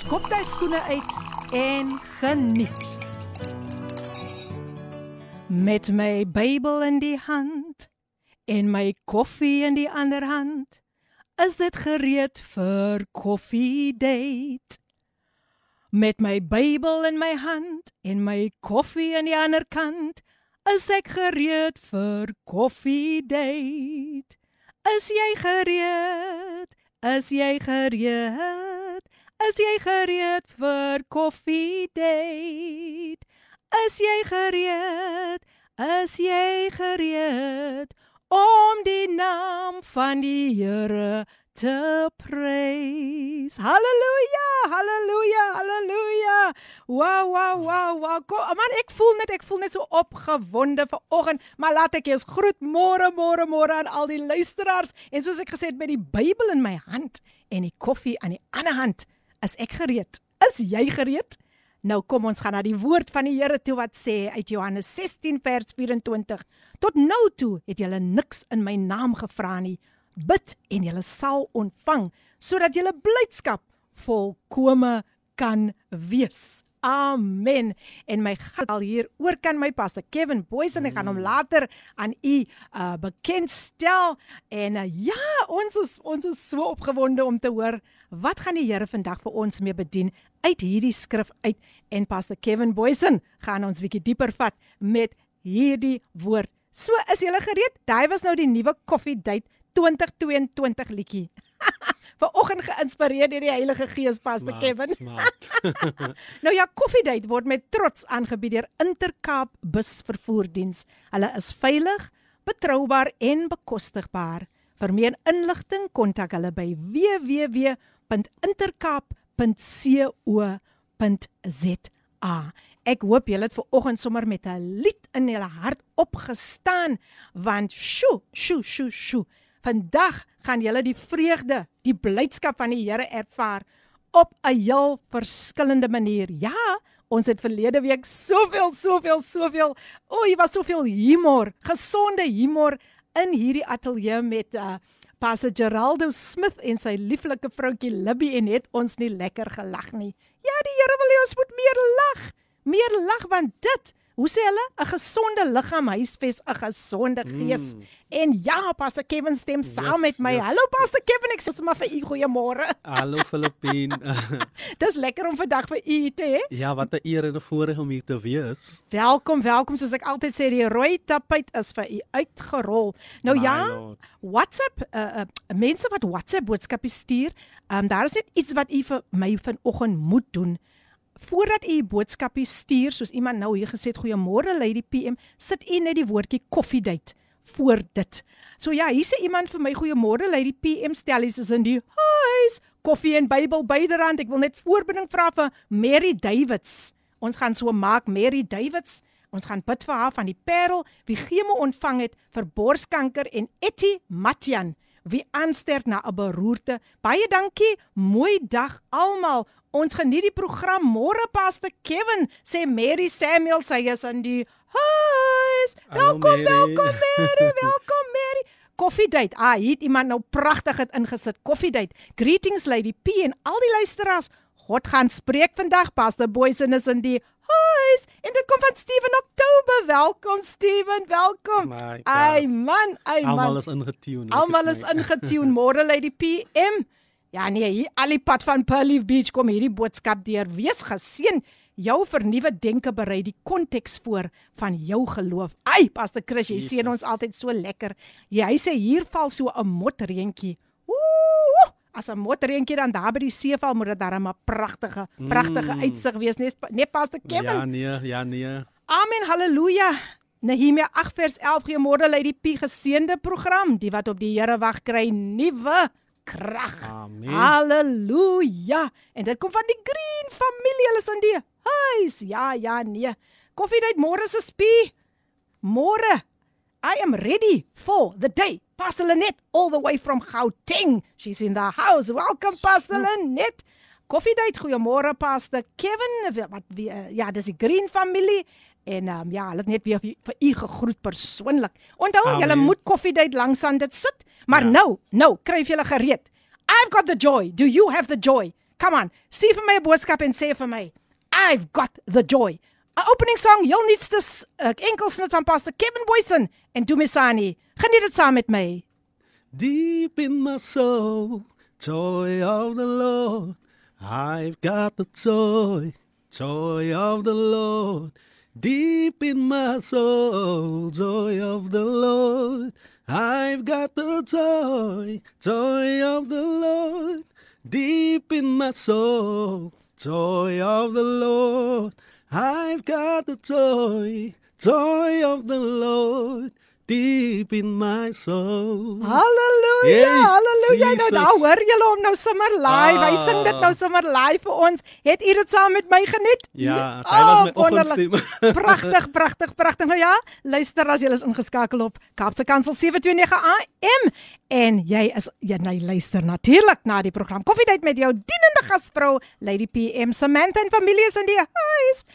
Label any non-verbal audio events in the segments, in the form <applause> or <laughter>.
skop jy skoene uit en geniet. Met my Bybel in die hand en my koffie in die ander hand, is dit gereed vir Koffiedate. Met my Bybel in my hand en my koffie aan die ander kant, is ek gereed vir koffie date. Is jy gereed? Is jy gereed? Is jy gereed vir koffie date? Is jy gereed? Is jy gereed om die naam van die Here te praise. Halleluja, halleluja, halleluja. Wow, wow, wow, wow. Kom, man, ek voel net ek voel net so opgewonde vir oggend, maar laat ek eers groet môre, môre, môre aan al die luisteraars. En soos ek gesê het met die Bybel in my hand en die koffie aan die ander hand, is ek gereed. Is jy gereed? Nou kom ons gaan na die woord van die Here toe wat sê uit Johannes 16 vers 24. Tot nou toe het julle niks in my naam gevra nie bid en jy sal ontvang sodat jy blydskap volkome kan wees. Amen. En my gal hier oor kan my pastor Kevin Boysen ek gaan hom mm. later aan u uh, bekendstel en uh, ja, ons is ons is so opgewonde om te hoor wat gaan die Here vandag vir ons mee bedien uit hierdie skrif uit en pastor Kevin Boysen gaan ons bietjie dieper vat met hierdie woord. So is jy gereed? Daai was nou die nuwe coffee date 2022 liedjie. <laughs> Vanoggend geïnspireer deur die Heilige Gees Pastor Kevin. <laughs> nou ja, Coffee Date word met trots aangebied deur Intercape Busvervoerdiens. Hulle is veilig, betroubaar en bekostigbaar. Vir meer inligting kontak hulle by www.intercape.co.za. Ek hoop julle het ver oggend sommer met 'n lied in julle hart opgestaan want sjo, sjo, sjo, sjo. Vandag gaan julle die vreugde, die blydskap van die Here ervaar op 'n heel verskillende manier. Ja, ons het verlede week soveel, soveel, soveel, o, oh, hier was soveel humor, gesonde humor in hierdie ateljee met uh Pastor Geraldo Smith en sy lieflike vroutjie Libby en het ons nie lekker gelag nie. Ja, die Here wil hê ons moet meer lag. Meer lag want dit Hoe sê hulle? 'n Gesonde liggaam huisves 'n gesonde gees. Mm. En ja, Pastor Kevin stem saam yes, met my. Yes. Hallo Pastor Kevin, ek sê sommer vir u goeiemôre. <laughs> Hallo Filippine. <laughs> Dis lekker om vandag vir u te hê. Ja, wat 'n eer en 'n voorreg om hier te wees. Welkom, welkom. Soos ek altyd sê, die rooi tapuit is vir u uitgerol. Nou my ja, Lord. WhatsApp, uh, uh, mense wat WhatsApp boodskappe stuur, um, daar is net iets wat u vir my vanoggend moet doen voordat u boodskapie stuur soos iemand nou hier gesê het goeiemôre lady PM sit u net die woordjie coffee date voor dit. So ja, hier sê iemand vir my goeiemôre lady PM stel is in die huis koffie en Bybel byderhand. Ek wil net voorbinding vra vir Mary Davids. Ons gaan so maak Mary Davids. Ons gaan bid vir haar van die Parel wie gemo ontvang het vir borskanker en Etty Matian wie aansterk na 'n beroerte. Baie dankie. Mooi dag almal. Ons geniet die program môre paste Kevin sê Mary Samuel sy is in die huis. Welkom, welkom Mary, welkom Mary. <laughs> Coffee date. Ah, hier het iemand nou pragtig het ingesit. Coffee date. Greetings Lady P en al die luisteraars. God gaan spreek vandag. Pastor Boysen is in die huis. En dit kom van Steven Oktober. Welkom Steven, welkom. Ai man, ai man. Almal is ingetune. Almal is <laughs> ingetune. Môre Lady PM. Ja nee, hier al die pad van Pearly Beach kom hierdie boodskap deur. Wees geseën. Jou vernuwe denke berei die konteks voor van jou geloof. Ai, Pastor Chris, jy sien ons altyd so lekker. Jy sê hier val so 'n motreentjie. Ooh! As 'n motreentjie dan daar by die seeval moet dit darem 'n pragtige, pragtige mm. uitsig wees, nee, nee Pastor Kevin. Ja nee, ja nee. Amen. Halleluja. Nehemia 8 vers 11 goeiemôre lei die P geseënde program, die wat op die Here wag kry nuwe krag. Amen. Halleluja. En dit kom van die Green familie. Hulle is in die huis. Ja, ja, nee. Koffiedייט môre se spie. Môre. I am ready for the day. Pastor Lenet all the way from Gauteng. She's in the house. Welcome Pastor Lenet. Koffiedייט. Goeiemôre Pastor Kevin. Wat wie uh, ja, dis die Green familie. En um, ja, hulle het net weer vir, vir u gegroet persoonlik. Onthou, Amen. julle moet koffiedייט langs aan dit sit. Maar Ja. nou, nou kry jy julle gereed. I've got the joy. Do you have the joy? Come on. Stuur vir my 'n boodskap en sê vir my, I've got the joy. 'n Opening song, heel nuutste uh, enkelsnit van Pastor Kevin Boysen en Dumisani. Geniet dit saam met my. Deep in my soul, joy of the Lord. I've got the joy, joy of the Lord. Deep in my soul, joy of the Lord. I've got the joy, joy of the Lord. Deep in my soul, joy of the Lord. I've got the joy, joy of the Lord. Deep in my soul. Halleluja, Hey, halleluja. Nou Jesus. nou hoor julle hom nou sommer live. Hy Ah. sing dit nou sommer live vir ons. Het u dit saam met my geniet? Ja, Ah, hy was my wonderlik. oggendstem. <laughs> Pragtig, pragtig, pragtig. Nou ja, luister as jy is ingeskakel op Kaapse Kansel 729 AM en jy is jy nou luister natuurlik na die program Koffiedייט met jou dienende gasvrou Lady PM Samantha en familie is in die huis.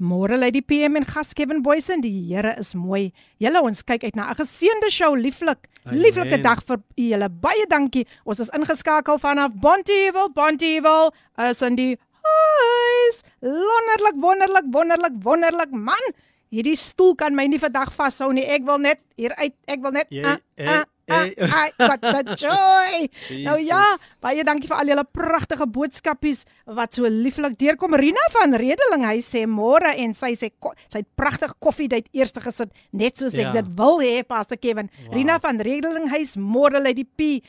Môre Lady PM en gas Kevin Boysen, die Here is mooi. Julle ons kyk uit na 'n geseënde show, lieflik. Lieflike dag vir julle. Baie dankie. Ons is ingeskakel vanaf Bonteheuwel, Bonteheuwel is in die huis. Wonderlik, wonderlik, wonderlik, wonderlik. Man, hierdie stoel kan my nie vandag vashou nie. Ek wil net hier uit. Ek wil net Jy- ah, jy- ah, ah, jy- ah, <laughs> what the joy. Nou Jesus. ja, baie dankie vir al julle pragtige boodskapies wat so lieflik deurkom. Rina van Redeling, hy sê môre en sy sê ko- sy het pragtig koffiedייט eerste gesit, net soos ek Ja. dit wil hê, Pastor Kevin. Wow. Rina van Redeling, hy's môre lê die P.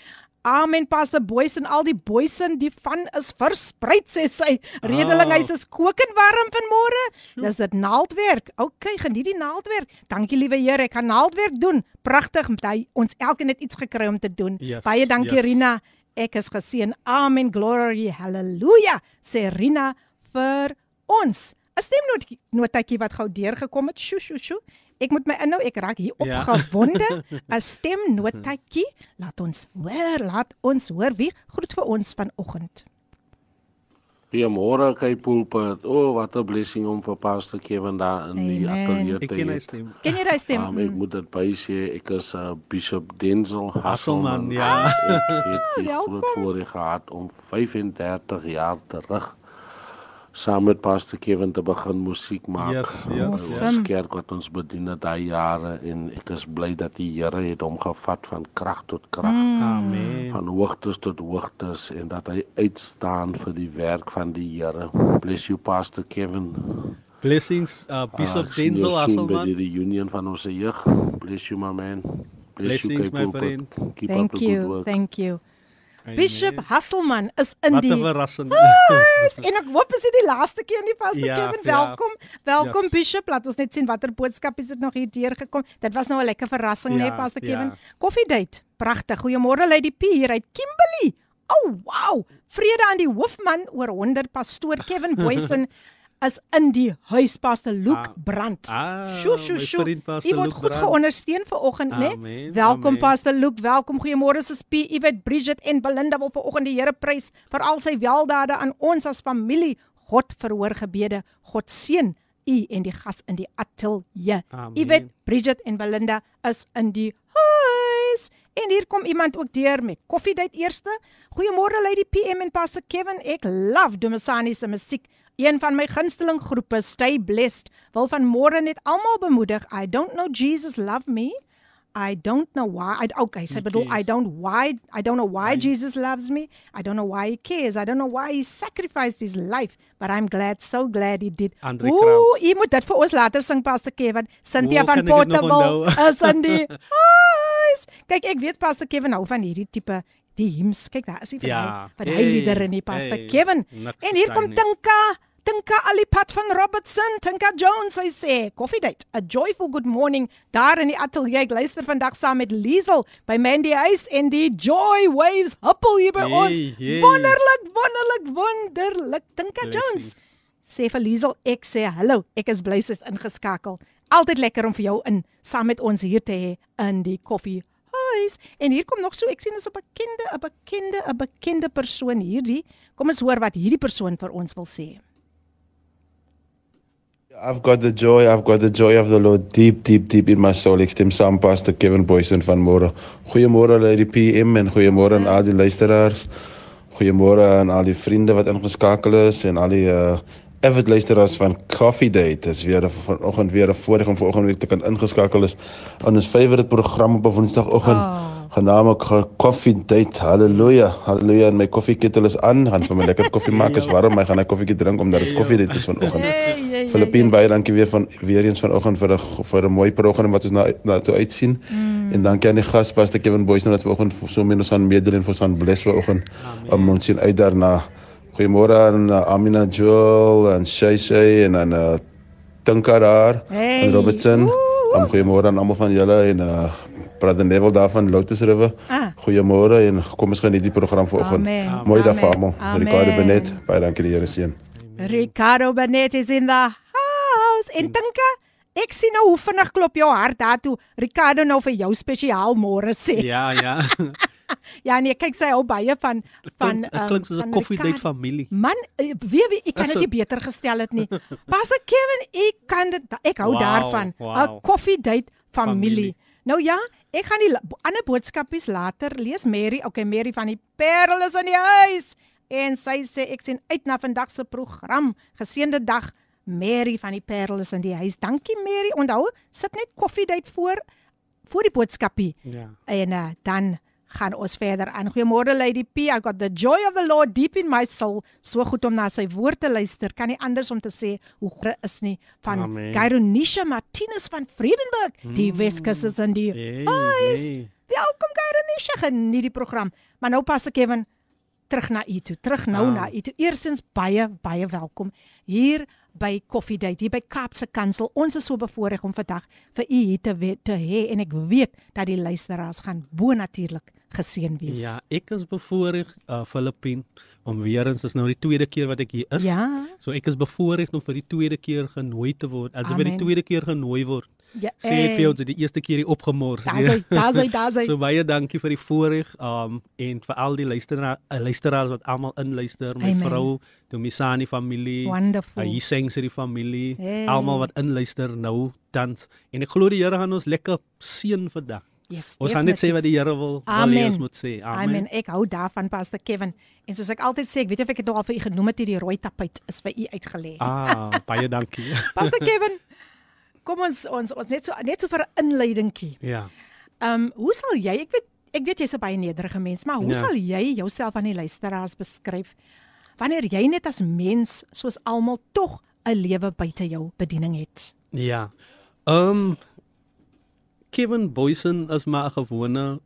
Amen Pastor Boysen al die Boysen die van is versprei sê sy. Redeling Ah. hy's is kokend warm vanmôre. Dis dit naaldwerk. OK, geniet die naaldwerk. Dankie liewe Here, ek gaan naaldwerk doen. Pragtig, met hy ons elkeen het iets gekry om te doen. Yes, Baie dankie yes. Rina. Ek is geseën. Amen. Glory. Hallelujah. Sê Rina vir ons. 'n Stemnotetjie wat gou deurgekom het. Sjoe, sjoe, sjoe. Ek moet my inhou. Ek raak hier Ja. opgewonde. <laughs> 'n Stemnotetjie. Laat ons hoor, laat ons hoor wie groet vir ons vanoggend. Goeiemôre Kai Pulpit. O, oh, wat 'n blessing om vir Pastor Kevin daar in die ateljee Ek te ken hy hê. stem. Ken jy daai stem? Um, ek moet dit bysê, ek is uh, Bishop Denzel Hasselman, Hasselman. ja. Ek het die welkom. groot voorreg gehad om 35 jaar terug saam met Pastor Kevin te begin musiek maak. Yes, yes, Ons Awesome. kerk wat ons bedien het daai jare en ek is bly dat die Here het hom gevat van krag tot krag. Mm. Amen. van hoogtes tot hoogtes en dat hy uitstaan vir die werk van die Here. Bless you Pastor Kevin. Blessings uh, Bishop sien Denzel soon by die reunion van ons jeug. Bless you my man. Bless Blessings, you, my friend. Keep Thank up the you. good work. Thank you. Amen. Bishop Hasselman is in Wat 'n die verrassing. Yes, en <laughs> ek hoop is dit die laaste keer nie Pastor Ja, Kevin. ja. Welkom. Welkom Yes. Bishop. Laat ons net sien watter boodskap is dit nog hier deurgekom. Dit was nou 'n lekker verrassing ja, Ja, nee Pastor ja. Kevin. Koffiedייט. Pragtig. Goeiemôre Lady P hier uit Kimberley. Oh wow. Vrede aan die hoofman oor 100 pastoor Kevin Boysen <laughs> is in die huis Pastor Luke Ah, Brandt. ah, Sjoe, sjoe, my sjoe. vriend Pastor U word Luke goed Brandt. geondersteun vanoggend, né? Amen, Welkom amen. Pastor Luke, welkom. Goeiemôre sis P, Iwet, Bridget en Belinda wil vanoggend die Here prys vir al sy weldade aan ons as familie. God verhoor gebede. God seën u en die gas in die ateljee. Amen. Iwet, Bridget en Belinda is in die huis. En hier kom iemand ook deur met koffiedייט eerste. Goeiemôre Lady PM en Pastor Kevin. Ek love Domisani se musiek. Een van my gunsteling groepe, Stay Blessed, wil vanmôre net almal bemoedig. I don't know Jesus love me. I don't know why. I okay, sy bedoel I cares. don't why I don't know why Jesus loves me. I don't know why he cares. I don't know why he sacrificed his life, but I'm glad, so glad he did. Andre Ooh, jy moet dit vir ons later sing Pastor Kevin. Cynthia Ooh, van Portable is in die huis. Kyk, ek weet Pastor Kevin hou van hierdie tipe die hymns. Kyk, daar is hy vir Ja. hy. Hy Hey, liedere in die Pastor hey, Kevin. En hier kom vertel nie. Tinka. Alipad van Robertson, Tinka Jones, sy sê, "Coffee date, a joyful good morning daar in die ateljee. Ek luister vandag saam met Liesel by Mandy Huis en die Joy Waves huppel hier by Hey, ons. hey. Wonderlik, wonderlik, wonderlik. Tinka Jones Blessings. sê vir Liesel, ek sê hallo, ek is bly sy's ingeskakel. Altyd lekker om vir jou in saam met ons hier te hê in die koffie huis. En hier kom nog so, ek sien is 'n bekende, 'n bekende, 'n bekende persoon hierdie. Kom ons hoor wat hierdie persoon vir ons wil sê. I've got the joy, I've got the joy of the Lord deep, deep, deep in my soul. Ek stem saam Pastor Kevin Boysen van Môre. Goeiemôre aan die PM en goeiemôre aan al die luisteraars. Goeiemôre aan al die vriende wat ingeskakel is en al die uh avid luisteraars van Coffee Date. Dit is weer vanoggend weer 'n voorreg om vanoggend weer te kan ingeskakel is aan ons favourite program op 'n Woensdagoggend. Oh. Genaamd Ko- Coffee Date. Halleluja. Halleluja. En my koffiekettel is aan. Gaan vir my lekker <laughs> koffie maak. Is warm, maar ek gaan 'n koffietjie drink omdat dit koffie date is vanoggend. Hey, hey, Filippien baie dankie weer van weer eens vanoggend vir 'n vir 'n mooi program wat ons na na toe uitsien. Mm. En dankie aan die gaspaste Kevin Boysen wat vanoggend so min ons aan meedeel en vir ons aan bless vanoggend om ons sien uit daarna. Goeiemôre aan uh, Amina Joel en Shay Shay en aan uh, Tinka daar Hey. en Robertson. Woe, Um, goeiemôre aan almal van julle en uh Brother Neville daar van Lotus River. Ah. Goeiemôre en kom ons geniet die program vanoggend. Mooi dag vir almal. Ricardo Benet, baie dankie die Here seën. Ricardo Benet is in the house. En Tinka, ek sien nou hoe vinnig klop jou hart daartoe. Ricardo nou vir jou spesiaal môre sê. Ja, ja. <laughs> Ja nee, kyk sy hou baie van van Dit klink soos 'n van koffie date Ricardo. familie. Man, eh, weet wie, ek kan dit nie beter gestel het nie. <laughs> Pastor Kevin, ek kan dit ek hou Wow, daarvan. 'n wow. Koffie date familie. Familie. Nou ja, ek gaan die ander boodskapies later lees. Mary, okay, Mary van die Parel is in die huis en sy sê ek sien uit na vandag se program. Geseënde dag. Mary van die Parel is in die huis. Dankie Mary. Onthou, sit net koffie date voor voor die boodskapie. Ja. En uh, dan gaan ons verder aan. Goeiemôre Lady P. I got the joy of the Lord deep in my soul. So goed om na sy woord te luister. Kan nie anders om te sê hoe groot is nie van. Gyronisha Martinus van Vredenburg. Die Weskus is in die Hey, huis. hey. Welkom Gyronisha. Geniet die program. Maar nou pas ek Kevin terug na u toe. Terug nou Ah. na u toe. Eerstens baie baie welkom hier by Coffee Date hier by Kaapse Kansel. Ons is so bevoorreg om vandag vir u hier te we- te hê en ek weet dat die luisteraars gaan bo natuurlik geseën wees. Ja, ek is bevoorreg uh Filippien om weer eens is nou die tweede keer wat ek hier is. Ja. So ek is bevoorreg om vir die tweede keer genooi te word. As jy vir die tweede keer genooi word, Ja, sê ek vir jou dat die eerste keer hier opgemors. Daar's hy, daar's hy, daar's hy. <laughs> So baie dankie vir die voorreg um en vir al die luisteraars uh, luisteraars wat almal inluister, my Amen. vrou, die Misani familie, Wonderful. uh, Yiseng se die familie, Hey. almal wat inluister nou tans. En ek glo die Here gaan ons lekker seën vandag. Yes, Ons gaan net sê wat die Here wil, wil hê ons moet sê. Amen. Amen. Ek hou daarvan Pastor Kevin. En soos ek altyd sê, ek weet of ek dit nog al vir u genoem het, hierdie rooi tapuit is vir u uitgelê. Ah, baie <laughs> dankie. Pastor Kevin, kom ons ons ons net so net so vir 'n inleidingkie. ja. Ehm, um, hoe sal jy, ek weet ek weet jy's 'n baie nederige mens, maar hoe Ja. sal jy jouself aan die luisteraars beskryf wanneer jy net as mens soos almal tog 'n lewe buite jou bediening het? Ja. Ehm um, Kevin Boysen is maar 'n gewone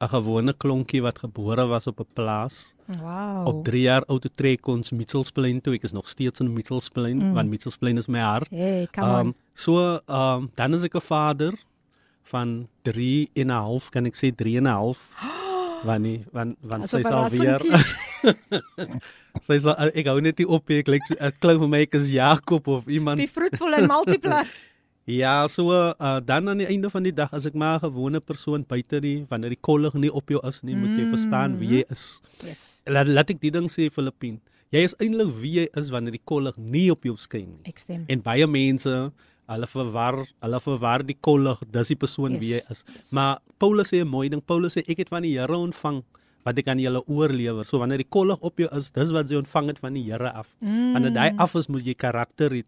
'n gewone klonkie wat gebore was op 'n plaas. Wow. Op 3 jaar oud te trek ons Mitchellsplein toe. Ek is nog steeds in Mitchellsplein, mm. want Mitchellsplein is my hart. Hey, Ehm on. um, so ehm um, dan is ek 'n vader van 3 en 'n half, kan ek sê 3 en 'n half. <gasps> Wanneer want want Asof sy sal weer <laughs> sy sal ek hou net nie op ek klink vir my ek is Jakob of iemand Be fruitful and multiply. <laughs> Ja, so uh, dan aan die einde van die dag as ek maar 'n gewone persoon buite die wanneer die kollig nie op jou is nie, moet jy verstaan wie jy is. Yes. Laat laat ek dit ding sê Filippin. Jy is eintlik wie jy is wanneer die kollig nie op jou skyn nie. Ek stem. En baie mense, hulle verwar, hulle verwar die kollig, dis die persoon Yes, wie jy is. Maar Paulus sê 'n mooi ding. Paulus sê ek het van die Here ontvang wat ek aan julle oorlewer. So wanneer die kollig op jou is, dis wat jy ontvang het van die Here af. Mm. Wanneer daai af is, moet jy karakter hê.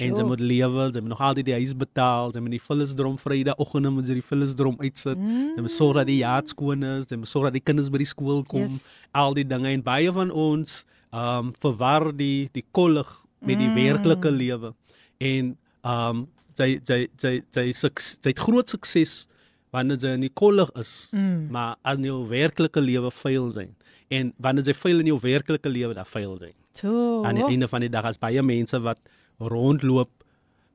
En jy moet lewe, jy moet nog altyd die huis betaal, jy moet die vullisdrom Vrydagoggende moet jy die vullisdrom uitsit. Mm. Jy moet sorg dat die jaard skoon is, jy moet sorg dat die kinders by die skool kom, Yes. al die dinge en baie van ons ehm um, verwar die die kollig met die mm. werklike lewe. En ehm um, sy sy sy sy suks- sy het groot sukses wanneer jy in die kollig is, mm. maar in jou werklike lewe faal jy. En wanneer jy faal in jou werklike lewe, dan faal jy. Toe. Aan die einde van die dag as baie mense wat rondloop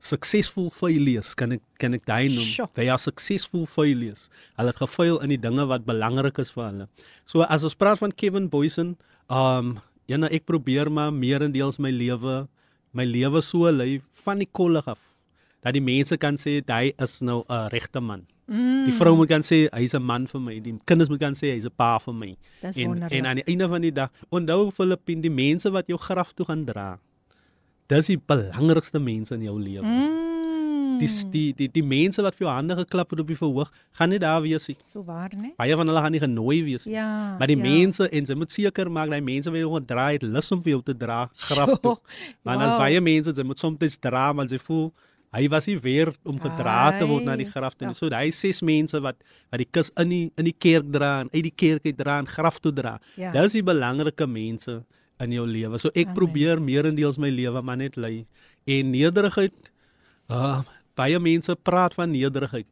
suksesvol failures kan ek kan ek daai noem. Sjoe. They are successful failures. Hulle het gefaal in die dinge wat belangrik is vir hulle. So as ons praat van Kevin Boysen, um ja, nou ek probeer maar meerendeels my lewe my lewe so lei van die kollig af dat die mense kan sê hy is nou 'n regte man. Mm. Die vrou moet kan sê hy's 'n man vir my. Die kinders moet kan sê hy's 'n pa vir my. Dis En wonderlik. en aan die einde van die dag, onthou Filippin, die mense wat jou graf toe gaan dra. Dis die belangrikste mense in jou lewe. Mm. Die, die die die mense wat vir jou hande geklap het op die verhoog, gaan nie daar wees nie. so waar, né? Baie van hulle gaan nie genooi wees nie. Ja. Maar die ja. mense en jy moet seker maak dat die mense wat jou gedra het, lus om vir jou te dra graf toe. <laughs> Want as wow. baie mense jy moet soms dra want jy voel hy was nie weer om gedra te word na die graf toe. nie. ja. So hy ses mense wat wat die kus in die in die kerk dra en uit die kerk uit dra en graf toe dra. Ja. Dis die belangrike mense in jou lewe. So ek Amen. probeer meerendeels my lewe maar net lei en nederigheid. Uh baie mense praat van nederigheid.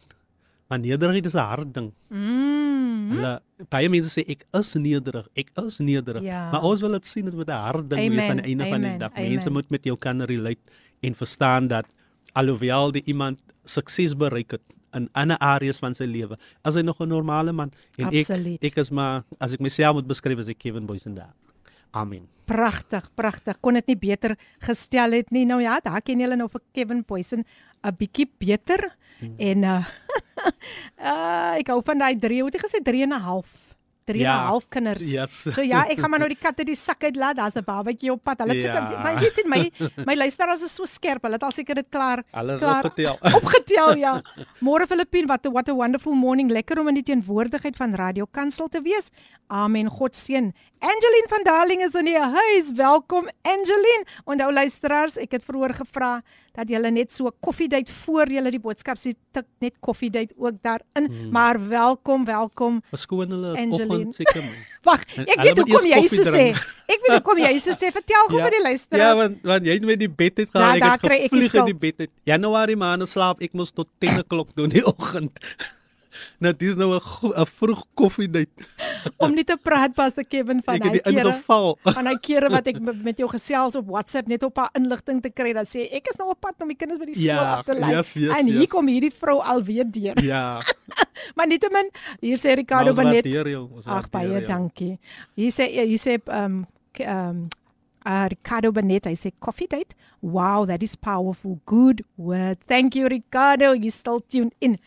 Maar nederigheid is 'n hard ding. Mm. Hulle baie mense sê ek is nederig, ek is nederig. Ja. Maar ons wil dit sien dit moet 'n hard ding wees aan die Amen, einde van die amen, dag. Mense amen. moet met jou kan relate en verstaan dat alhoewel die iemand sukses bereik het in ander areas van sy lewe, as hy nog 'n normale man en Absoluut. ek ek is maar as ek myself moet beskryf as ek Kevin Boysen daar. Amen. Pragtig, pragtig. Kon dit nie beter gestel het nie. Nou ja, daar ken julle nou vir Kevin Poison 'n bietjie beter Hmm. en uh, uh <laughs> ek hou van daai 3, hoe het jy gesê 3 en 'n half? 3 en 'n Ja. half kinders. Yes. So ja, ek gaan maar nou die kat uit die sak uitlaat. Daar's 'n babatjie op pad. Hulle het Ja. seker my weet sien my my luisteraars is so skerp. Hulle het al seker dit klaar. Hulle klaar opgetel. <laughs> opgetel ja. Môre Filippien, wat 'n what a wonderful morning. Lekker om in die teenwoordigheid van Radio Kansel te wees. Amen. God seën. Angeline van Darling is in die huis. Welkom Angeline. Onthou luisteraars, ek het vroeër gevra dat julle net so koffiedייט voor julle die boodskap sê tik net koffiedייט ook daarin. Hmm. Maar welkom, welkom. Verskoon hulle Angeline. oggend seker man. <laughs> Wag, En ek hulle weet moet hoekom eers jy koffie so sê. drink. Ek weet hoekom jy so sê. Vertel gou vir die Ja, luisteraars. want want jy het met die bed uit Ja, gegaan. daar ek kry het ek die gevlieg in die skuld. bed uit. Januarie maande slaap ek mos tot 10 o'clock doen die oggend. <laughs> nou dis nou 'n go- 'n vroeg koffiedייט. <laughs> om nie te praat pas te Kevin van hy kere. <laughs> van hy kere wat ek met jou gesels op WhatsApp net op 'n inligting te kry dan sê ek is nou op pad om die kinders by die skool Ja, af te lei. yes, yes, en hier yes. kom hierdie vrou alweer deur. ja. <laughs> Maar nietemin, hier sê Ricardo Benet. Ag baie dankie. Hier sê hier sê ehm um, ehm uh, Ricardo Benet, hy sê coffee date. Wow, that is powerful. Good word. Thank you Ricardo. You still tuned in.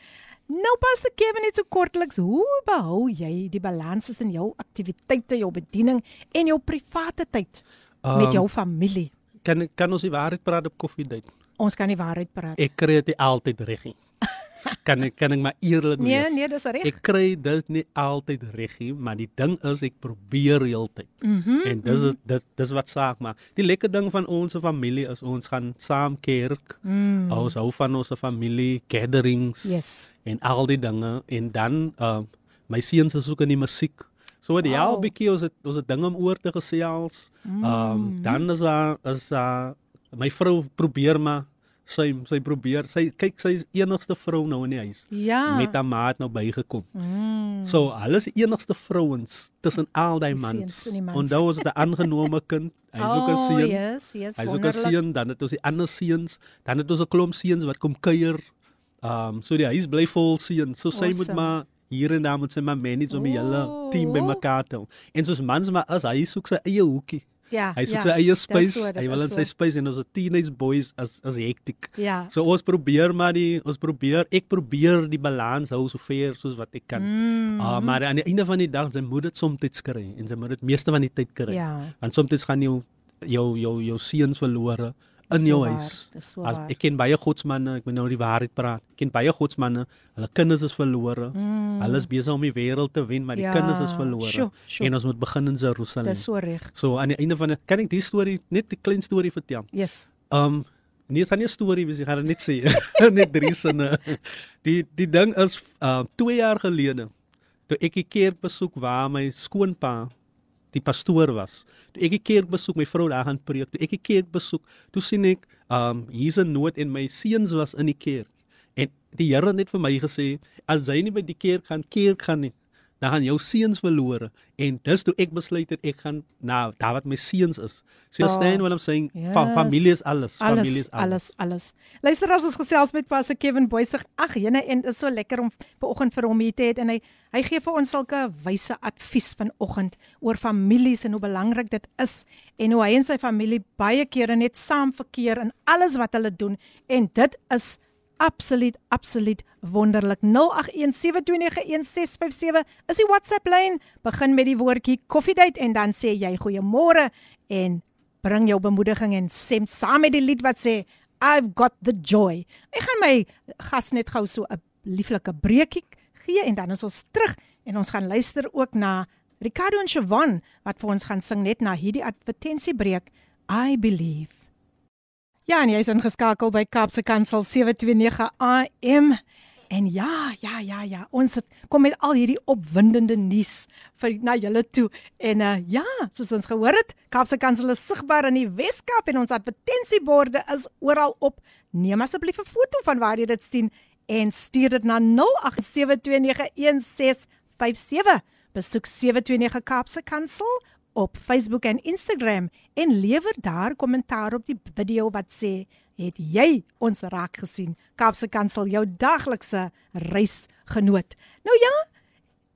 Nou pas die Kevin net so kortliks, hoe behou jy die balans tussen jou aktiwiteite, jou bediening en jou private tyd um, met Um, jou familie? Kan kan ons die waarheid praat op koffiedייט? Ons kan nie waarheid praat. Ek kry dit altyd reg nie. <laughs> kan ek kan ek maar eerlik Nee, wees. nee, dis reg. Ek kry dit nie altyd reg nie, maar die ding is ek probeer heeltyd. Mhm. En dis is dit dis wat saak maak. Die lekker ding van ons familie is ons gaan saam kerk. Mm. Ons hou van ons familie gatherings Yes. en al die dinge en dan uh my seuns is ook in die musiek. So dit wow. Help bietjie ons het ons het dinge om oor te gesels. Mm. Um dan is daar is daar my vrou probeer maar sy sy probeer sy kyk sy is enigste vrou nou in die huis. Ja. Met haar maat nou bygekom. mm. So, hulle is enigste vrouens tussen al die mans. Onthou ons het 'n aangenome kind. Hy's ook 'n Oh, seun. yes, yes, Hy's ook 'n seun, dan het ons die ander seuns, dan het ons 'n klomp seuns wat kom kuier. Um so die huis bly vol seuns. So sy moet Awesome. maar hier en daar moet sy maar manage om die hele Oh. team bymekaar te hou. En soos mans maar as hy soek sy eie hoekie. Ja, Hy soek ja, sy eie space. so, hy wil in sy so. space en ons is teenage boys as as hektiek. Ja. So ons probeer maar die ons probeer ek probeer die balans hou so ver soos wat ek kan. Mm. Ah, maar aan die einde van die dag, sy moet dit soms kry en sy moet dit meeste van die tyd kry. Ja. Want soms gaan jou jou jou jou seuns verlore in jou waar, huis. As ek ken baie godsmanne, ek moet nou die waarheid praat. Ek ken baie godsmanne, hulle kinders is verlore. Mm. Hulle is besig om die wêreld te wen, maar die Ja, kinders is verlore. sjoe, sjoe. En ons moet begin in Jerusalem. Dis so reg. So aan die einde van die, kan ek die storie net 'n klein storie vertel. Yes. Um nee, dit gaan nie 'n storie wees, ek gaan dit net sê. <laughs> net drie sinne. Die die ding is uh 2 jaar gelede toe ek 'n kerk besoek waar my skoonpa die pastoor was. Toe ek 'n kerk besoek, my vrou daar gaan preek. Toe ek 'n kerk besoek, toe sien ek um hier's 'n nood en my seuns was in die kerk. En die Here het net vir my gesê, as jy nie by die kerk gaan kerk gaan nie, dan gaan jou seuns verlore en dis toe ek besluit het ek gaan na daar wat my seuns is. So Oh, understand what I'm saying? yes. Fa familie is alles, familie Alles is alles. alles alles. Luister as ons gesels met Pastor Kevin Boysig. Ag, jene en is so lekker om vanoggend vir hom hier te hê en hy hy gee vir ons sulke wyse advies vanoggend oor families en hoe belangrik dit is en hoe hy en sy familie baie kere net saam verkeer in alles wat hulle doen en dit is absoluut absoluut wonderlik 0817291657 is die WhatsApp lyn begin met die woordjie koffiedייט en dan sê jy goeiemôre en bring jou bemoediging en stem saam met die lied wat sê I've got the joy. Ek gaan my gas net gou so 'n lieflike breekie gee en dan is ons terug en ons gaan luister ook na Ricardo en Siobhan wat vir ons gaan sing net na hierdie advertensiebreek I believe. Ja, en jy's ingeskakel by Kaapse Kansel 729 AM. En ja, ja, ja, ja, ons het, kom met al hierdie opwindende nuus vir na julle toe. En uh ja, soos ons gehoor het, Kaapse Kansel is sigbaar in die Weskaap en ons advertensieborde is oral op. Neem asseblief 'n foto van waar jy dit sien en stuur dit na 0872291657. Besoek 729 Kaapse Kansel op Facebook en Instagram en lewer daar kommentaar op die video wat sê het jy ons raak gesien Kaapse Kansel jou daglikse reisgenoot nou ja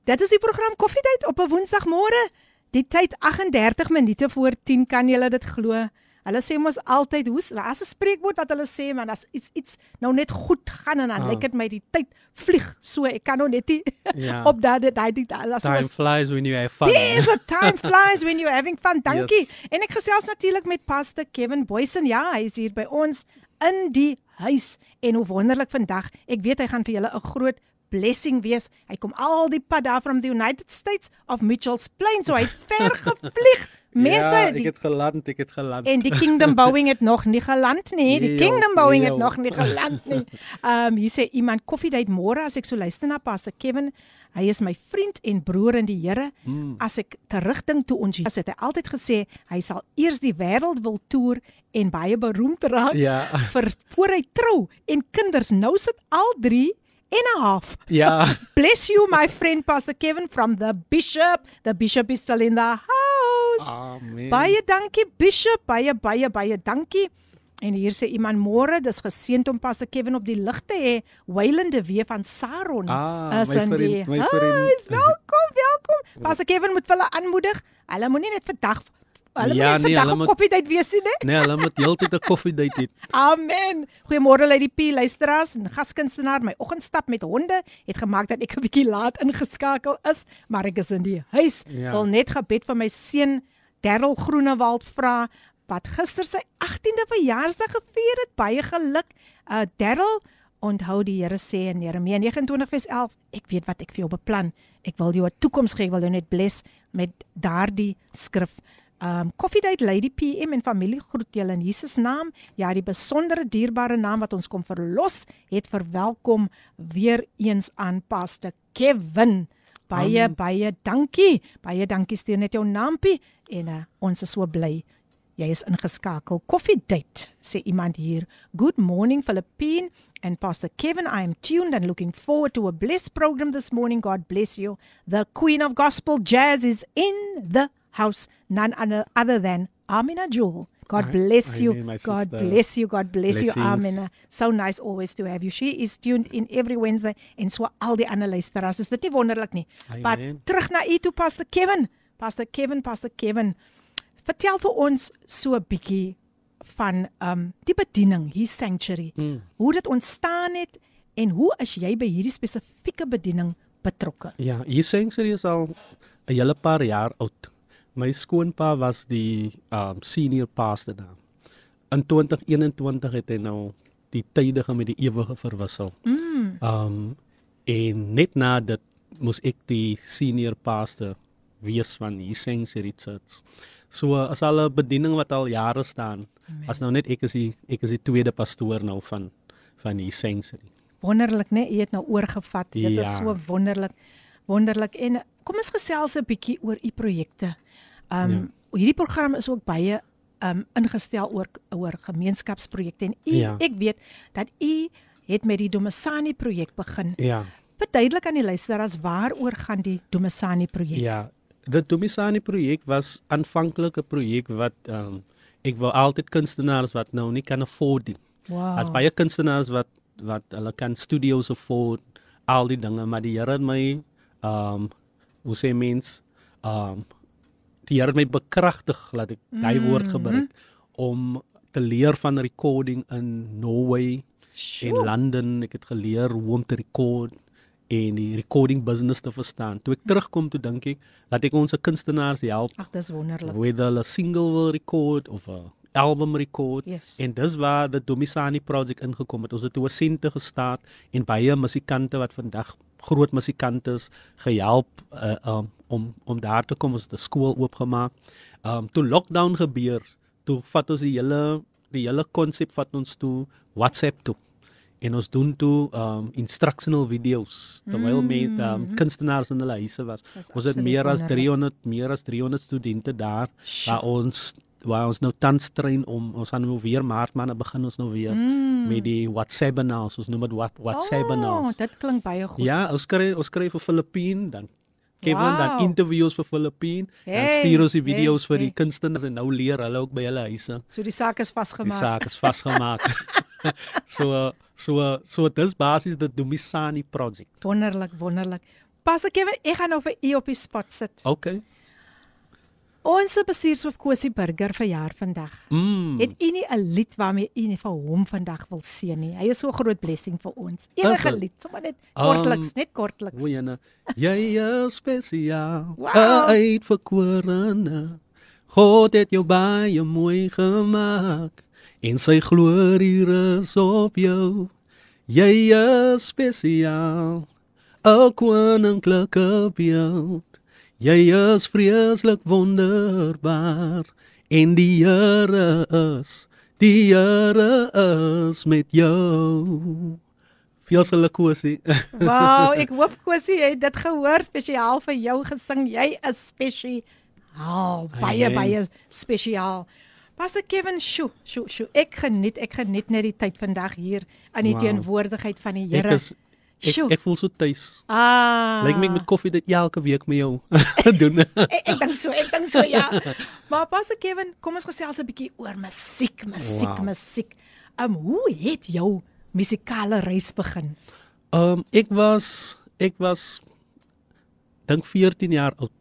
dit is die program koffiedייט op 'n woensdagmôre die tyd 38 minute voor 10 kan jy dit glo Hulle sê mos altyd hoe as 'n spreekwoord wat hulle sê man as iets iets nou net goed gaan en dan Ah. lyk dit my die tyd vlieg so ek kan nou net nie <laughs> Ja. op dat dit daai dit as Time ons flies when you have fun. There's a time flies when you're having fun. <laughs> Dankie. Yes. En ek gesels natuurlik met Pastor Kevin Boysen. Ja, hy is hier by ons in die huis en hoe wonderlik vandag. Ek weet hy gaan vir julle 'n groot blessing wees. Hy kom al die pad daar from the United States of Mitchells Plain, so hy het ver <laughs> gevlieg. Mense, ja, ek die, het geland, ek het geland. en die Kingdom Bowing het nog nie geland nie. Die Nee, Kingdom joh, Bowing nee, het joh. nog nie geland nie. Ehm um, hier sê iemand koffiedייט môre as ek so luister na Pastor Kevin. Hy is my vriend en broer in die Here. Hmm. As ek terugdink toe ons Jesus het hy altyd gesê hy sal eers die wêreld wil toer en baie beroemd raak Ja. vir voor hy trou en kinders. Nou sit al 3 en 'n half. Ja. <laughs> Bless you my friend Pastor Kevin from the Bishop. The Bishop is still in the house. Amen. Baie dankie Bishop, baie baie baie dankie. En hier sê iemand môre, dis geseënd om Pastor Kevin op die lig te hê. Wylende weer van Saron. Ah, is my in die vriend, my vriend. Welkom, welkom. Pastor Kevin moet hulle aanmoedig. Hulle moenie net vandag hulle Ja, moenie nee, vandag hulle op moet- koffiedייט wees nie, né? Nee, hulle moet heeltyd 'n koffiedייט hê. <laughs> Amen. Goeiemôre Lady P luisteraars en gaskunstenaar. My oggendstap met honde het gemaak dat ek 'n bietjie laat ingeskakel is, maar ek is in die huis. Ja. Wil net gebed vir my seun Darryl Groenewald vra wat gister sy 18de verjaarsdag gevier het. Baie geluk. Uh Darryl, onthou die Here sê in Jeremia 29:11, ek weet wat ek vir jou beplan. Ek wil jou 'n toekoms gee, ek wil jou net bless met daardie skrif. Um Koffiedייט Lady PM en familie groet julle in Jesus naam. Ja, die besondere dierbare naam wat ons kom verlos, het verwelkom weer eens aan Pastor Kevin. Baie Amen. baie dankie. Baie dankie stuur net jou naampie en uh, ons is so bly jy is ingeskakel. Koffiedייט sê iemand hier. Good morning Philippine and Pastor Kevin. I am tuned and looking forward to a blessed program this morning. God bless you. The Queen of Gospel Jazz is in the house. None other, other than Amina Jewel. God Amen, bless you. my God sister. bless you. God bless you, Blessings. Amina. So nice always to have you. She is tuned in every Wednesday en so al die ander luisteraars. Is dit nie wonderlik nie? Maar Amen. terug na u toe Pastor Kevin. Pastor Kevin, Pastor Kevin. Vertel vir ons so 'n bietjie van um die bediening hier sanctuary. Mm. Hoe dit ontstaan het en hoe is jy by hierdie spesifieke bediening betrokke? Ja, hier sanctuary is al 'n hele paar jaar oud. My skoonpa was die um senior pastor daar. In 2021 het hy nou die tydige met die ewige verwissel. Mm. Um en net na dit moes ek die senior pastor wees van sanctuary church. So as al 'n bediening wat al jare staan. As nou net ek is die ek is die tweede pastoor nou van van sanctuary. Wonderlik, né? Jy het nou oorgevat. Dit is Ja. so wonderlik. Wonderlik. En kom ons gesels 'n bietjie oor u projekte. Um ja. hierdie program is ook baie um ingestel oor oor gemeenskapsprojekte en u Ja. ek weet dat u het met die Domisani projek begin. Ja. Verduidelik aan die luisteraars waaroor gaan die Domisani projek? Ja, die Domisani projek was aanvanklik 'n projek wat ehm um, ek wou altyd kunstenaars wat nou nie kan afford nie. Wow. As baie kunstenaars wat wat hulle kan studios afford, al die dinge, maar die Here het my ehm um, hoe sê mens ehm um, die Here het my bekragtig laat ek mm. daai woord gebruik om te leer van recording in Norway Sjoe. en London. Ek het geleer hoe om te record en die recording business te verstaan. Toe ek terugkom toe dink ek dat ek ons kunstenaars help Ag, dis wonderlik. whether hulle single wil record of 'n album record. Yes. En dis waar die Domisani project ingekom het. Ons het toe 'n sente gestaat en baie musikante wat vandag groot musikante gehelp uh, um, om om daar te kom. Ons het 'n skool oopgemaak. Um toe lockdown gebeur, toe vat ons die hele die hele konsep vat ons toe WhatsApp toe. En ons doen toe um instructional video's terwyl Mm. met um kunstenaars in hulle huise was. Ons het meer as wonderlik. 300 meer as 300 studente daar waar ons waar ons nou tans train om ons gaan nou weer maart maande begin ons nou weer Mm. met die WhatsApp-naals. Ons noem dit wat Oh, WhatsApp-naals. dit klink baie goed. ja, ons kry ons kry vir Filippien dan Kevin Wow. dan interviews vir Filippien. Dan Hey, stuur ons die hey, video's vir hey. die kunstenaars en nou leer hulle ook by hulle huise. So die saak is Die vasgemaak. saak is vasgemaak. <laughs> so so so dis basies die Dumisani project. Wonderlik, wonderlik. Pas ek ewe ek gaan nou vir u op die spot sit. Okay. Ons bestuurshoof Kosie Burger verjaar vandag. Mm. Het u nie 'n lied waarmee u nie vir hom vandag wil seën nie? Hy is so 'n groot blessing vir ons. Enige lied, sommer net kortliks, Um, net kortliks. Goeiene. Jy is spesiaal. Wow. Uitverkorene. God het jou baie mooi gemaak en sy glorie rus op jou. Jy is spesiaal. 'n Koninklike beeld. Jy is vreeslik wonderbaar en die Here is die Here is met jou. Fiosele kosie. Wow, ek hoop Kosie het dit gehoor spesiaal vir jou gesing. Jy is spesiaal, baie Amen. baie spesiaal. Pastor Kevin, sjo, sjo, sjo. Ek geniet, ek geniet net die tyd vandag hier in die Wow. teenwoordigheid van die Ek Here. is ek, Sjoe. ek voel so tuis. Ah. Lyk my ek met koffie dit elke week met jou <laughs> doen. ek, ek dink so, ek dink so ja. <laughs> maar Pastor Kevin, kom ons gesels 'n bietjie oor musiek, musiek, Wow. musiek. Um hoe het jou musikale reis begin? Um ek was ek was dink 14 jaar oud.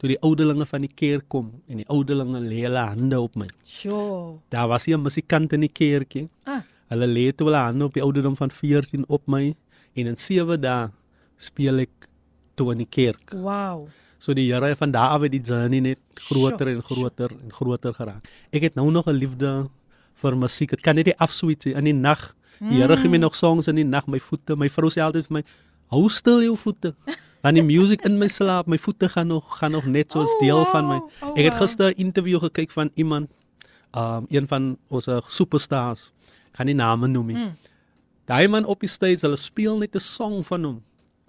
Toe die ouderlinge van die kerk kom en die ouderlinge lê hulle hande op my. Sjoe. Daar was hier 'n musikant in die kerkie. Ah, Hulle lê toe hulle hande op die ouderdom van 14 op my en in 7 dae speel ek toe in die kerk. wow. So die Here van daar af het die journey net groter Sjoe, en groter en groter geraak. Ek het nou nog 'n liefde vir musiek. Dit kan net nie afsweet nie in die nag. Die Here gee my nog songs in die nag, my voete, my vrou sê altyd vir my, hou stil jou voete. <laughs> Want die musiek in my slaap, my voete gaan nog gaan nog net soos Oh, deel van my. wow. Oh, Ek het wow. gister 'n interview gekyk van iemand, um een van ons uh, superstars. Gaan nie name noem nie. Mm. Daai man op die stage, hulle speel net 'n song van hom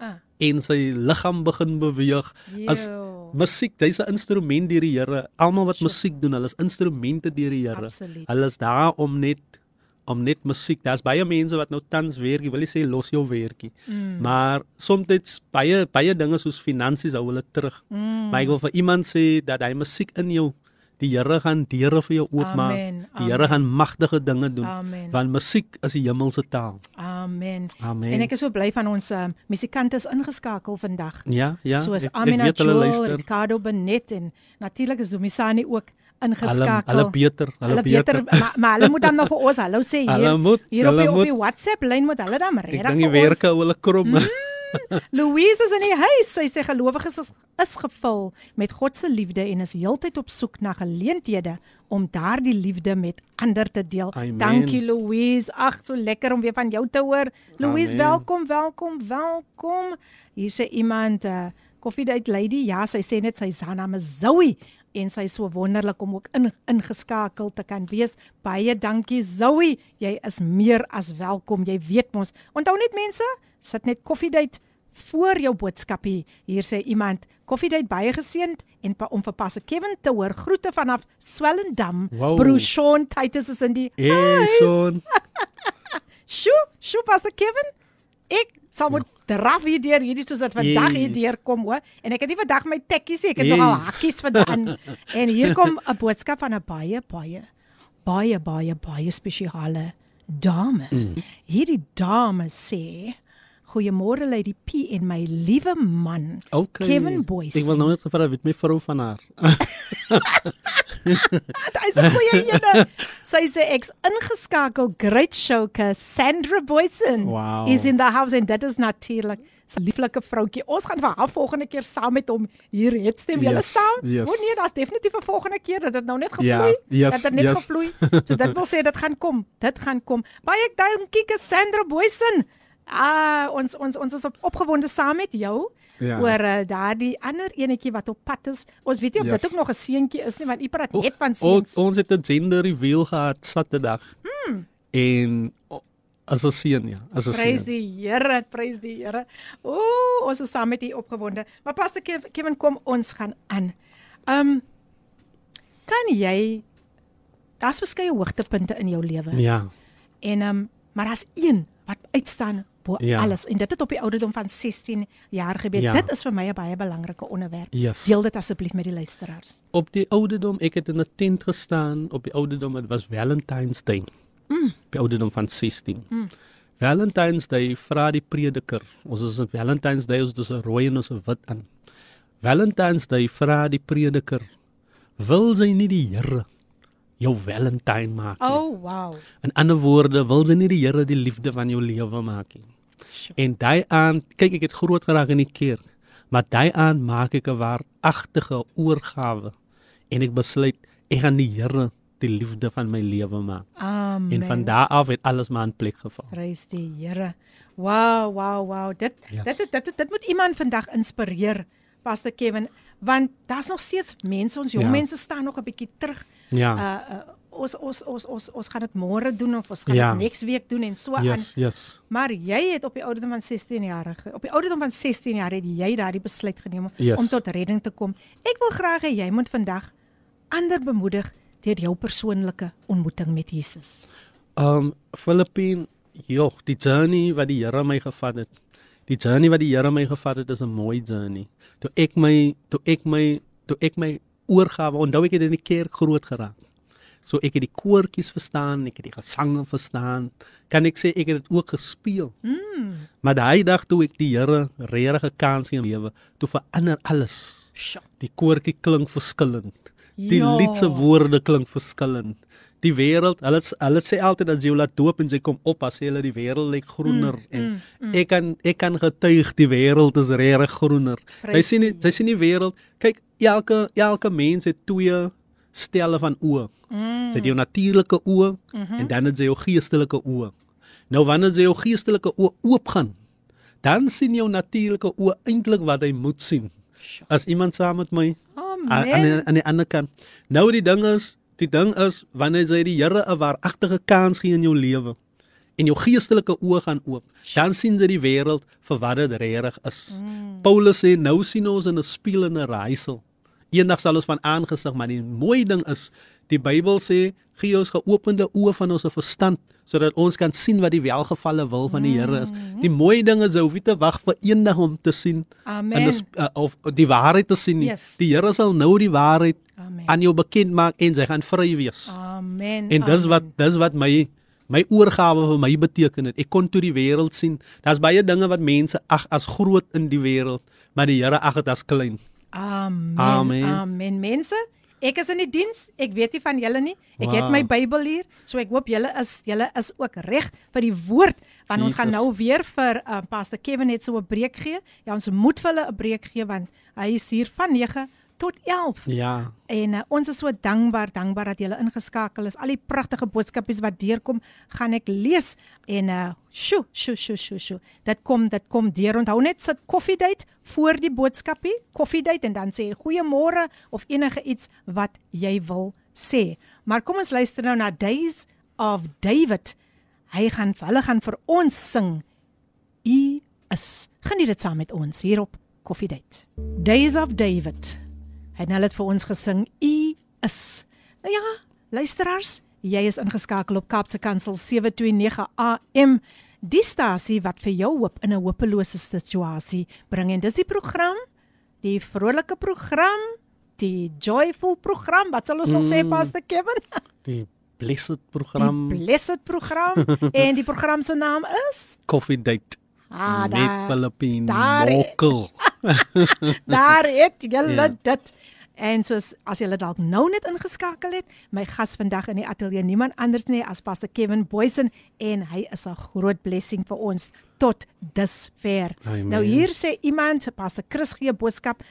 Ah. en sy liggaam begin beweeg. As Yo. musiek, dis 'n instrument deur die Here. Almal wat Sure. musiek doen, hulle is instrumente deur die Here. Hulle is daar om net om net musiek. Daar's baie mense wat nou tans werk, wil nie sê los jou werkie, Mm. maar soms baie baie dinge soos finansies hou hulle terug. Mm. Maar ek wil vir iemand sê dat hy musiek in jou die Here gaan deure vir jou oopmaak. Die Here gaan magtige dinge doen. Amen. Want musiek is die hemelse taal. Amen. Amen. En ek is so bly van ons um, musikante is ingeskakel vandag. ja, ja. Soos ek, ek Amina hulle Joel. Ricardo Benet en natuurlik is Domisani ook Hulle ingeskakel. hulle beter, hulle, Hulle beter, maar, maar hulle moet dan nog vir ons hallo sê <laughs> hier. Hulle moet, hier op hulle die, op moet. die WhatsApp lyn moet hulle dan Ek regtig dink die werke hulle krom. <laughs> Louise is in die huis. Sy sê gelowiges is, is gevul met God se liefde en is heeltyd op soek na geleenthede om daardie liefde met ander te deel. Amen. Dankie Louise. Ag, so lekker om weer van jou te hoor. Louise, Amen. welkom, welkom, welkom. Hier sê iemand uh Coffee Date Lady. Ja, sy sê net sy naam is Zoe en sy is so wonderlik om ook in, ingeskakel te kan wees. Baie dankie Zoe. Jy is meer as welkom. Jy weet mos. Onthou net mense, sit net Coffee Date voor jou boodskap hier. Sê iemand, Coffee Date baie geseënd en pa, om vir Pastor Kevin te hoor. Groete vanaf Swellendam. Wow. Broer Sean Titus is in die Hey son. <laughs> Sjoe, sjoe Pastor Kevin. Ek sal moet draf hier deur hierdie soos dit vandag hier Yes. deurkom hoor en ek het nie vandag my tekkies nie, ek het Yes. nogal hakkies vandaan. <laughs> en hier kom 'n boodskap van 'n baie baie baie baie baie spesiale dame. Mm. Hierdie dame sê Goeiemôre Lady P en my liewe man Okay. Kevin Boyce. Ek wil nou net gevra weet my vrou van haar. <laughs> Hy's 'n goeie ene. Sy sê ek's ingeskakel. Great show Cassandra Boyson Wow. is in the house and that is natuurlik 'n lieflike vroutjie. Ons gaan vir haar volgende keer saam met hom hier het stem julle Yes, saam. yes. O nee, daar's definitief 'n volgende keer dat dit nou net Ja, gevloei. yes, dat dit net yes. gevloei. So dit wil sê dit gaan kom. Dit gaan kom. Baie dankie Cassandra Boyson. Ah, ons ons ons is op, opgewonde saam met jou. Ja. Oor uh, daardie ander enetjie wat op pad is. Ons weet nie of Yes. dit ook nog 'n seentjie is nie want u praat net van Ons seuns. ons het 'n gender reveal gehad Saterdag. Hmm. En as 'n seun ja, as 'n Prys seun. die Here, prys die Here. Ooh, ons is saam met u opgewonde. Maar Pastor Kev- Kevin kom ons gaan aan. Um kan jy daar's verskeie hoogtepunte in jou lewe. Ja. En um maar daar's een wat uitstaan bo Ja. alles en dit het op die ouderdom van 16 jaar gebeur. Ja. Dit is vir my 'n baie belangrike onderwerp. Yes. Deel dit asseblief met die luisteraars. Op die ouderdom, ek het in 'n tent gestaan op die ouderdom, dit was Valentine's Day. Mm. Die ouderdom van 16. Mm. Valentine's Day vra die prediker. Ons is op Valentine's Day ons dus 'n rooi en ons 'n wit aan. Valentine's Day vra die prediker, wil sy nie die Here jou Valentine maak nie? Oh, wow. In ander woorde, wil jy nie die Here die liefde van jou lewe maak nie. En daai aan, kyk ek het groot geraak in die kerk, maar daai aan maak ek 'n waaragtige oorgawe en ek besluit ek gaan die Here die liefde van my lewe maak. Amen. En van daar af het alles maar in plek geval. Prys die Here. Wow, wow, wow. Dit yes. dit, dit dit dit moet iemand vandag inspireer, Pastor Kevin, want daar's nog steeds mense, ons jong Ja. mense staan nog 'n bietjie terug. Ja. Uh, uh ons ons ons ons ons gaan dit môre doen of ons gaan Ja. dit next week doen en so aan. Yes, yes. Maar jy het op die ouderdom van 16 jaar op die ouderdom van 16 jaar het jy daardie besluit geneem Yes. om tot redding te kom. Ek wil graag hê jy moet vandag ander bemoedig deur jou persoonlike ontmoeting met Jesus. Um Filippine, joh, die journey wat die Here my gevat het. Die journey wat die Here my gevat het is 'n mooi journey. Toe ek my toe ek my toe ek my oorgawe, onthou ek het in die kerk groot geraak. So ek het die koortjies verstaan, ek het die gesange verstaan. Kan ek sê ek het dit ook gespeel. Mm. Maar daai dag toe ek die Here regtig 'n kans in my lewe, toe verander alles. Die koortjie klink verskillend. Die Ja. lied se woorde klink verskillend. Die wêreld, hulle hulle sê altyd as jy hom laat doop en sy kom op, as sê hulle die wêreld lyk groener mm, en mm, mm. ek kan ek kan getuig die wêreld is regtig groener. Jy sien nie, jy sien die wêreld. Kyk, elke elke mens het twee stelle van oë. Mm. Jy het jou natuurlike oë mm -hmm. en dan het jy jou geestelike oë. Nou wanneer jy jou geestelike oë oopgaan, dan sien jou natuurlike oë eintlik wat hy moet sien. As iemand saam met my aan aan die ander kant. Nou die ding is, die ding is wanneer jy die Here 'n waaragtige kans gee in jou lewe en jou geestelike oë gaan oop, dan sien jy die wêreld vir wat dit regtig is. Mm. Paulus sê nou sien ons in 'n spieël en 'n raaisel. Eendag sal ons van aangesig, maar die mooi ding is, die Bybel sê, gee ons geopende oë van ons verstand sodat ons kan sien wat die welgevalle wil van die Here is. Die mooi ding is jy hoef nie te wag vir eendag om te sien Amen. en dis, uh, of die waarheid te sien nie. Yes. Die Here sal nou die waarheid Amen. aan jou bekend maak en jy gaan vry wees. Amen. En dis wat dis wat my my oorgawe vir my beteken het. Ek kon toe die wêreld sien. Daar's baie dinge wat mense ag as groot in die wêreld, maar die Here ag dit as klein. Amen. Amen. Amen. Mense, ek is in die diens. Ek weet nie van julle nie. Ek Wow. het my Bybel hier, so ek hoop julle is julle is ook reg vir die woord want ons gaan Jesus. nou weer vir uh, Pastor Kevin net so 'n breek gee. Ja, ons moet vir hulle 'n breek gee want hy is hier van 9 tot 11. Ja. En uh, ons is so dankbaar, dankbaar dat julle ingeskakel is. Al die pragtige boodskapies wat deurkom, gaan ek lees en uh sjo, sjo, sjo, sjo, sjo. Dit kom, dit kom deur. Onthou net sit koffiedייט voor die boodskapie, koffiedייט en dan sê jy goeiemôre of enige iets wat jy wil sê. Maar kom ons luister nou na Days of David. Hy gaan hulle gaan vir ons sing. U is. Geniet dit saam met ons hier op Koffiedייט. Days of David. Het hulle dit vir ons gesing. U is. Nou ja, luisteraars, jy is ingeskakel op Kaapse Kansel 729 AM Die stasie wat vir jou hoop in 'n hopelose situasie bring en dis die program, die vrolike program, die joyful program. Wat sal ons mm. sê Pastor Kevin? <laughs> Die blessed program. Die blessed program en die program se naam is Coffee Date. Ah, met daar- Filippine daar- mokkel. <laughs> Daar het julle Ja. dit. En soos as julle dalk nou net ingeskakel het, my gas vandag in die ateljee niemand anders nie as Pastor Kevin Boysen en hy is 'n groot blessing vir ons tot dusver. Amen. Nou hier sê iemand, Pastor Chris gee 'n boodskap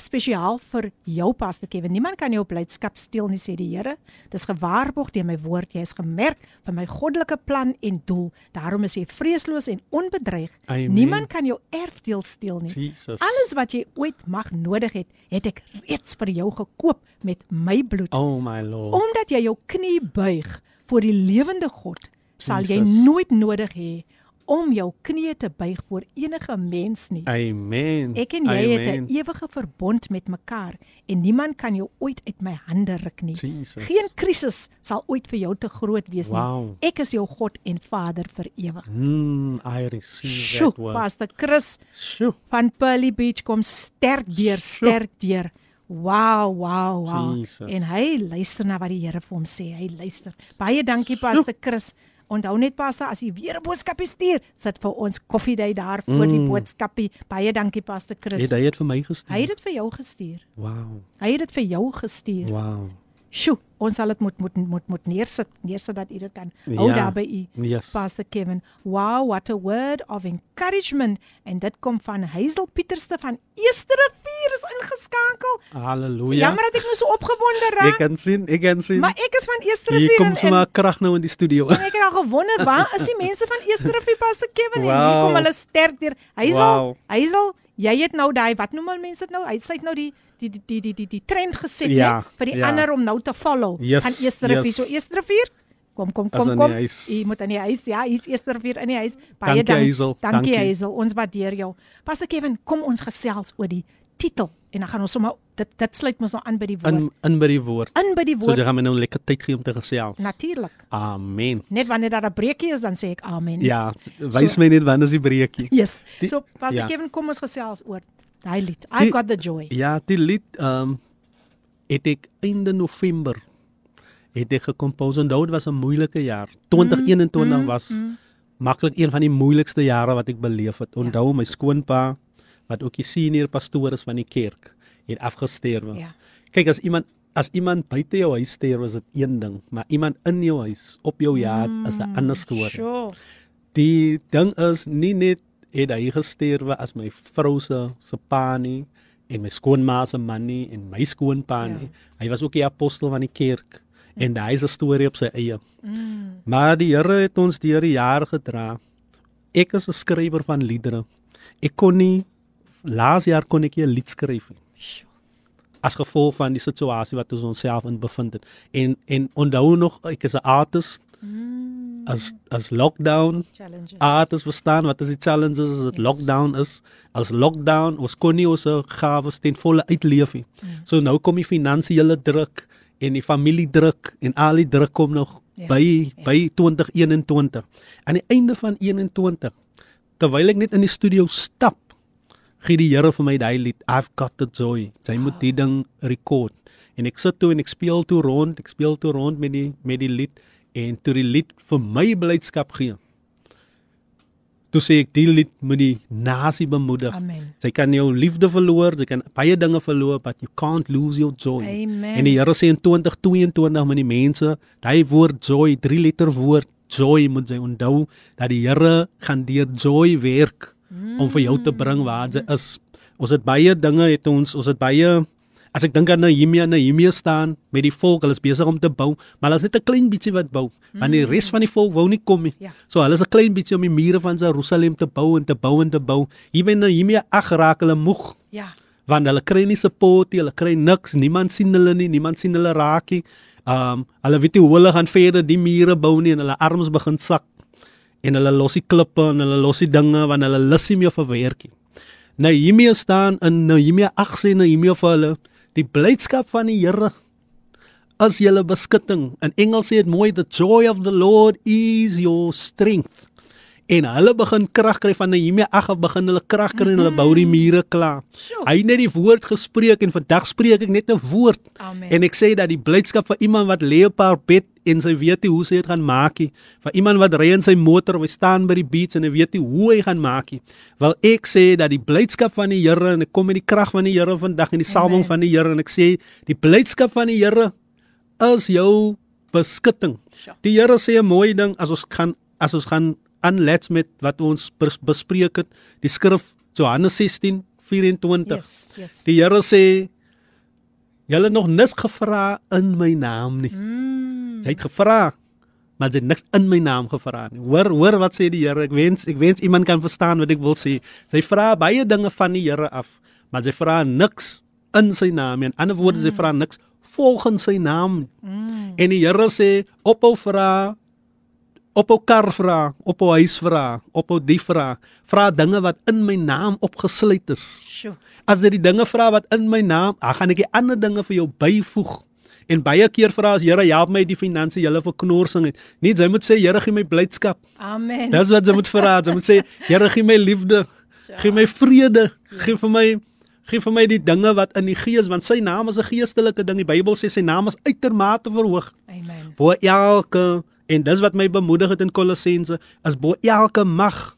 spesiaal vir jou Pastor Kevin. Niemand kan jou blydskap steel nie sê die Here. Dis gewaarborg deur my woord. Jy is gemerk vir my goddelike plan en doel. Daarom is jy vreesloos en onbedreig. Amen. Niemand kan jou erfdeel steel nie. Jesus. Alles wat jy ooit mag nodig het, het ek reeds vir jou gekoop met my bloed. Oh my Lord. Omdat jy jou knie buig voor die lewende God, sal jy Jesus. nooit nodig hê om jou knie te buig voor enige mens nie. Amen. Ek en jy het Amen. 'n ewige verbond met mekaar en niemand kan jou ooit uit my hande ruk nie. Jesus. Geen krisis sal ooit vir jou te groot wees Wow. nie. Ek is jou God en Vader vir ewig. Mm, I receive Sjoe, that word. Pastor Chris Sjoe. van Pearly Beach kom sterk deur, sterk deur. Wow, wow, wow. Jesus. En hy luister na wat die Here vir hom sê. Hy luister. Baie dankie Pastor Chris. Onthou net Pastor, as jy weer 'n boodskapie stuur, sit vir ons koffiedייט daar voor die Mm. boodskapie. Baie dankie Pastor Chris. Het hy dit vir my gestuur? Hy het dit vir jou gestuur. Wow. Hy het dit vir jou gestuur. Wow. Sjoe, ons sal dit moet moet moet moet neersit, neersit dat u dit kan hou Ja. daar by u. Yes. Pastor Kevin. Wow, what a word of encouragement en dit kom van Hazel Pieterse van Eersterivier is ingeskakel. Halleluja. Jammer dat ek nou so opgewonde Ek raak. kan sien, ek kan sien. Maar ek is van Hier Eersterivier kom en, sommer krag nou in die studio. ek het al gewonder waar is die mense van Eersterivier Pastor Kevin en hier Wow. kom hulle sterk deur. Hazel, Wow. Hazel, jy het nou daai wat noem hulle mense dit nou? Hy sê nou die die die die die die, die trend geset Ja, net vir die ja. ander om nou te follow Yes, aan Eersterivier. yes. So Eersterivier Kom kom kom kom. huis. Jy moet in die huis. Ja, hier's Eersterivier in die huis. Baie Dankie, dank- Hazel. Dankie. Hazel. Ons waardeer jou. Pastor Kevin, kom ons gesels oor die titel en dan gaan ons sommer dit dit sluit mos nou aan by die woord. In in by die woord. In by die So woord. jy gaan my nou lekker tyd gee om te gesels. Natuurlik. Amen. Net wanneer daar 'n breekie is, dan sê ek amen. Ja, wys So- my net wanneer is die breekie. <laughs> Yes. Die- so Pastor ja. Kevin, kom ons gesels oor daai lied. I Die- got the joy. Ja, die lied ehm um, het ek einde November het ek gekompose. Onthou dit was 'n moeilike jaar. 2021 mm, was mm. maklik een van die moeilikste jare wat ek beleef het. Onthou my skoonpa wat ook die senior pastoor is van die kerk, het afgesterwe. Ja. Kyk as iemand as iemand buite jou huis sterf is dit een ding, maar iemand in jou huis op jou jaar is 'n ander storie. Sure. Die ding is nie net het hy gesterwe as my vrou se se pa nie en my skoonma se man nie en my skoonpa Ja. nie. Hy was ook die apostel van die kerk en hy is 'n storie op sy eie. Mm. Maar die Here het ons deur die jare gedra. Ek is 'n skrywer van liedere. Ek kon nie laas jaar kon ek nie 'n lied skryf nie as gevolg van die situasie wat ons onsself in bevind het. En en onthou nog ek is 'n artist Mm. As as lockdown challenges. artists verstaan wat is die challenges as dit Yes. lockdown is. As lockdown ons kon nie ons gawes ten volle uitleef nie. Mm. So nou kom die finansiële druk en die familiedruk en al die druk kom nog Ja, by ja. by 2021. Aan die einde van 21 terwyl ek net in die studio stap, gee die Here vir my daai lied I've got the joy. Sy moet die ding rekord. En ek sit toe en ek speel toe rond, ek speel toe rond met die met die lied en toe die lied vir my blydskap gee. Toe sê ek die lied moet die nasie bemoedig. Amen. Sy kan jou liefde verloor, sy kan baie dinge verloor, but you can't lose your joy. Amen. En die Here sê in 2022 met die mense, daai woord joy, drie letter woord joy moet jy onthou dat die Here gaan deur joy werk om vir jou te bring waar jy is. Ons het baie dinge het ons, ons het baie As ek dink aan Nehemia, Nehemia staan met die volk, hulle is besig om te bou, maar hulle is net 'n klein bietjie wat bou, want die res van die volk wou nie kom nie. Ja. So hulle is 'n klein bietjie om die mure van Jerusalem te bou en te bou en te bou. Hier by Nehemia ag raak hulle moeg Ja. want hulle kry nie support nie, hulle kry niks, niemand sien hulle nie, niemand sien hulle raak nie. Um hulle weet nie hoe hulle gaan verder die mure bou nie en hulle arms begin sak en hulle los die klippe en hulle los die dinge want hulle lus nie meer vir werk nie. Nehemia staan in Nehemia 8 sê Nehemia vir hulle die blydskap van die Here is julle beskutting. In Engels sê dit mooi the joy of the Lord is your strength. En hulle begin krag kry van Nehemia 8 af begin hulle krag kry en hulle bou die mure klaar. Hy het net die woord gespreek en vandag spreek ek net 'n woord. Amen. En ek sê dat die blydskap vir iemand wat lê op haar bed en sy weet nie hoe sy dit gaan maak nie, vir iemand wat ry in sy motor of hy staan by die beach en hy weet nie hoe hy gaan maak nie. Wil ek sê dat die blydskap van die Here en ek kom met die krag van die Here vandag in die salwing van die Here en ek sê die blydskap van die Here is jou beskutting. Die Here sê 'n mooi ding as ons gaan as ons gaan aanlet met wat ons bes- bespreek het, die skrif Johannes 16:24. Yes, yes. Die Here sê julle nog niks gevra in my naam nie. Mm. Jy het gevra, maar jy het niks in my naam gevra nie. Hoor, hoor wat sê die Here? Ek wens ek wens iemand kan verstaan wat ek wil sê. Sy vra baie dinge van die Here af, maar sy vra niks in sy naam nie. In ander woorde, sy vra niks volgens sy naam. Mm. En die Here sê ophou vra ophou kar vra, ophou huis vra, ophou die vra. Vra dinge wat in my naam opgesluit is. Sjoe. As jy die dinge vra wat in my naam, dan gaan ek die ander dinge vir jou byvoeg. En baie keer vra as Here help my die finansiële verknorsing het. Nie jy moet sê Here gee my blydskap. Amen. Dis wat jy moet vra. Jy moet sê Here gee my liefde, gee my vrede, gee vir my gee vir my die dinge wat in die gees want sy naam is 'n geestelike ding. Die Bybel sê sy naam is uitermate verhoog Amen. bo elke en dis wat my bemoedig het in Kolossense is bo elke mag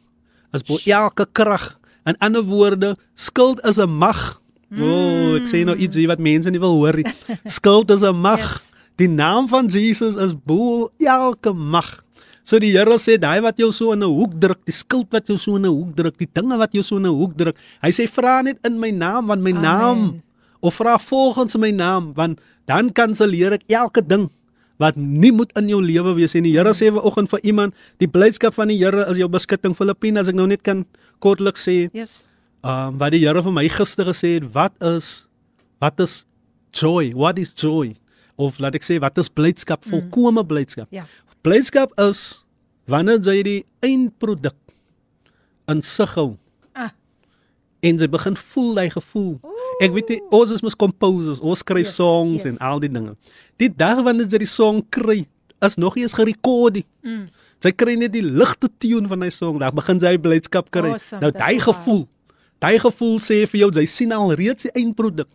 is bo elke krag. In ander woorde skuld is 'n mag. O oh, ek sê nou iets wat mense nie wil hoor nie. <laughs> Skuld is 'n mag. Yes. die naam van Jesus is bo elke mag. So die Here sê daai wat jou so in 'n hoek druk die skuld wat jou so in 'n hoek druk die dinge wat jou so in 'n hoek druk. Hy sê vra net in my naam want my Amen. naam of vra volgens my naam want dan kanselleer ek elke ding wat nie moet in jou lewe wees nie. Die Here sê ver oggend vir iemand, die blydskap van die Here is jou beskutting. Filippine as ek nou net kan kortliks sê, Yes. ehm um, wat die Here vir my gister gesê het, wat is wat is joy? What is joy? Of laat ek sê wat is blydskap? Volkomme blydskap. Ja. Blydskap is wanneer jy die eindproduk in sig hou Ah. en jy begin voel daai gevoel. Ek weet nie, ons is mos composers, ons skryf Yes, songs yes. en al die dinge. Die dag wanneer jy die song kry, is nog nie eens gerekord nie. Mm. Sy kry net die ligte tune van hy song, dan begin sy blydskap kry. Awesome, nou daai gevoel. Daai gevoel sê vir jou jy sien al reeds die eindproduk.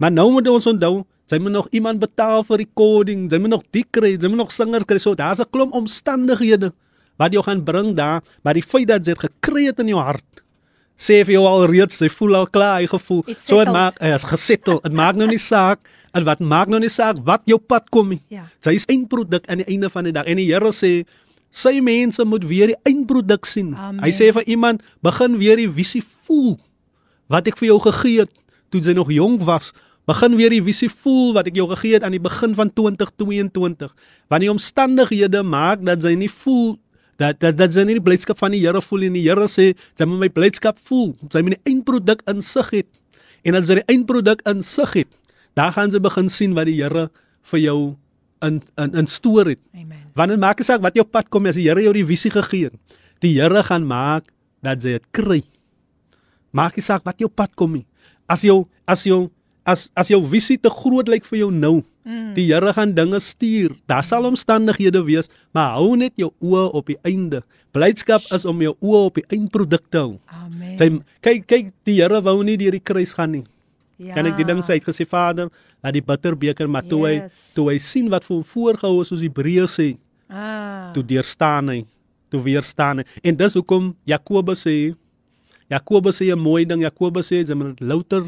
Maar nou moet ons onthou, jy moet nog iemand betaal vir recording, jy moet nog die kry, jy moet nog singers kry. So daar's 'n klomp omstandighede wat jou gaan bring daar, maar die feit dat jy dit gekry het in jou hart sê vir jou al reeds, jy voel al klaar, hy gevoel. So dit maak is gesettel. Dit maak nou nie saak en wat maak nou nie saak wat jou pad kom nie. Ja. Sy is eindproduk aan die einde van die dag en die Here sê sy mense moet weer die eindproduk sien. Amen. Hy sê vir iemand begin weer die visie voel wat ek vir jou gegee het toe jy nog jonk was. Begin weer die visie voel wat ek jou gegee het aan die begin van 2022. Want die omstandighede maak dat jy nie voel dat dat dat jy nie die blydskap van die Here voel en die Here sê jy moet my blydskap voel. Jy moet die eindproduk in sig het. En as jy die eindproduk in sig het, dan gaan jy begin sien wat die Here vir jou in in in stoor het. Amen. Want dit maak nie saak wat jou pad kom as die Here jou die visie gegee het. Die Here gaan maak dat jy dit kry. Maak nie saak wat jou pad kom nie. As jou as jou as as jou visie te groot lyk vir jou nou, mm. die Here gaan dinge stuur. Daar sal omstandighede wees, maar hou net jou oë op die einde. Blydskap is om jou oë op die eindproduk te hou. Amen. Sy kyk kyk die Here wou nie deur die kruis gaan nie. ja. Kan ek die ding sê? Hy het gesê Vader, laat die bitterbeker maar toe hy Yes. toe hy sien wat vir hom voorgehou is soos Hebreë sê, Ah. toe deurstaan hy, toe weerstaan hy. En dis hoekom Jakobus sê Jakobus sê 'n mooi ding. Jakobus sê jy moet louter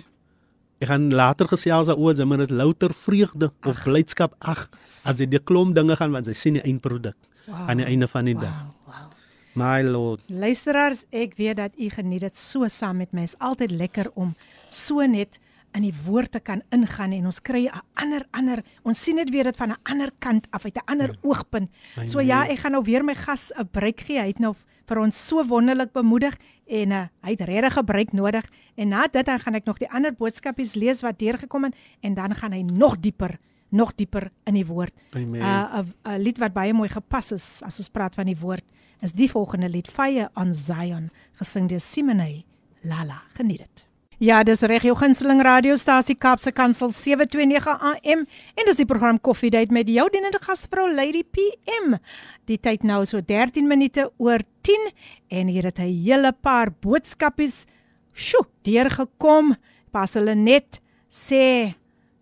ek gaan later gesels daaroor, jy moet dit louter vreugde of blydskap ag as jy die klomp dinge gaan want jy sien die eindproduk Wow. aan die einde van die dag. Wow, wow. My Lord. Luisteraars, ek weet dat u geniet dit so saam met my. Is altyd lekker om so net in die woord te kan ingaan en ons kry 'n ander ander ons sien dit weer dit van 'n ander kant af uit 'n ander ja. oogpunt. So Amen. ja, ek gaan nou weer my gas 'n breek gee. Hy het nou vir ons so wonderlik bemoedig en uh, hy het regtig gebruik nodig en na dit dan gaan ek nog die ander boodskapies lees wat deurgekom het en dan gaan hy nog dieper nog dieper in die woord. 'n 'n lied wat baie mooi gepas is as ons praat van die woord is die volgende lied Fire on Zion gesing deur Simone Lala. Geniet dit. Ja, dis reg jou gunsteling radiostasie Kaapse Kansel 729 AM en dis die program Coffee Date met jou dienende gasvrou Lady PM. Die tyd nou so 13 minute oor 10 en hier het 'n hele paar boodskapies sjo deurgekom. Pas hulle net sê,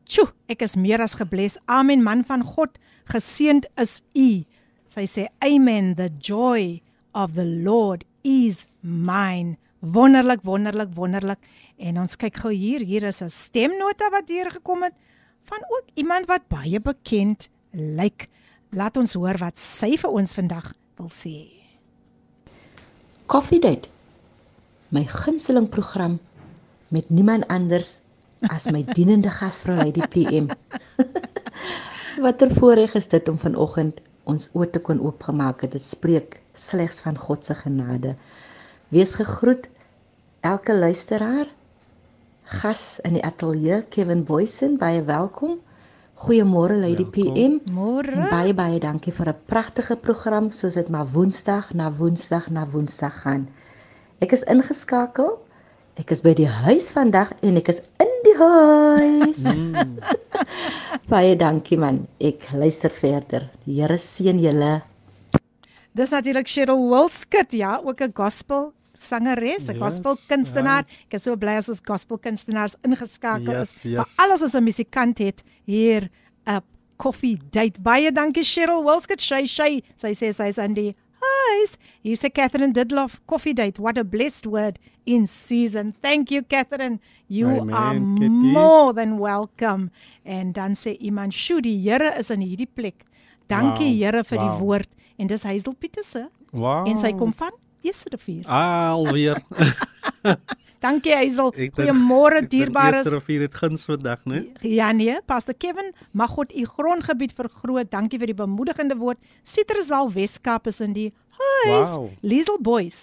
"Sjo, ek is meer as gebless. Amen man van God, geseënd is u." Sy sê, "Amen, the joy of the Lord is mine." Wonderlik, wonderlik, wonderlik. En ons kyk gou hier, hier is 'n stemnota wat deurgekom het van ook iemand wat baie bekend lyk. Laat ons hoor wat sy vir ons vandag wil sê. Coffee Date. My gunsteling program met niemand anders as my <laughs> dienende gasvrou Lady PM. Watter voorreg is dit om vanoggend ons oë te kon oopgemaak het. Dit spreek slegs van God se genade. Wees gegroet elke luisteraar gas in die ateljee Kevin Boysen baie welkom. Goeiemôre Lady welkom. PM. Môre. Baie baie dankie vir 'n pragtige program soos dit maar Woensdag na Woensdag na Woensdag gaan. Ek is ingeskakel. Ek is by die huis vandag en ek is in die huis. Mm. <laughs> baie dankie man. Ek luister verder. Die Here seën julle. Dis natuurlik Cheryl Wilskut, ja, ook 'n gospel sangeres, 'n yes, gospel kunstenaar. Right. Ek is so bly as ons gospel kunstenaars ingeskakel yes, is. Yes. Maar alles as 'n musikant het hier 'n coffee date. Baie dankie Cheryl Wilskut. Shay Shay. Sy sê sy's aan die huis. Hier sê Catherine Didlof, coffee date. What a blessed word in season. Thank you Catherine. You Amen, are Kitty. more than welcome. En dan sê iemand, "Sjoe, die Here is in hierdie plek." Dankie wow, Here vir wow. die woord. En dis Hazel Pieterse. Wow. En sy kom van Eerste rivier. Alweer. <laughs> Dankie Hazel. Goeiemôre dierbares. Eerste rivier het guns vandag, né? Ja nee, Pastor Kevin, mag God u grondgebied vergroot. Dankie vir die bemoedigende woord. Citrusdal Weskaap is in die huis. Wow. Liesel Boys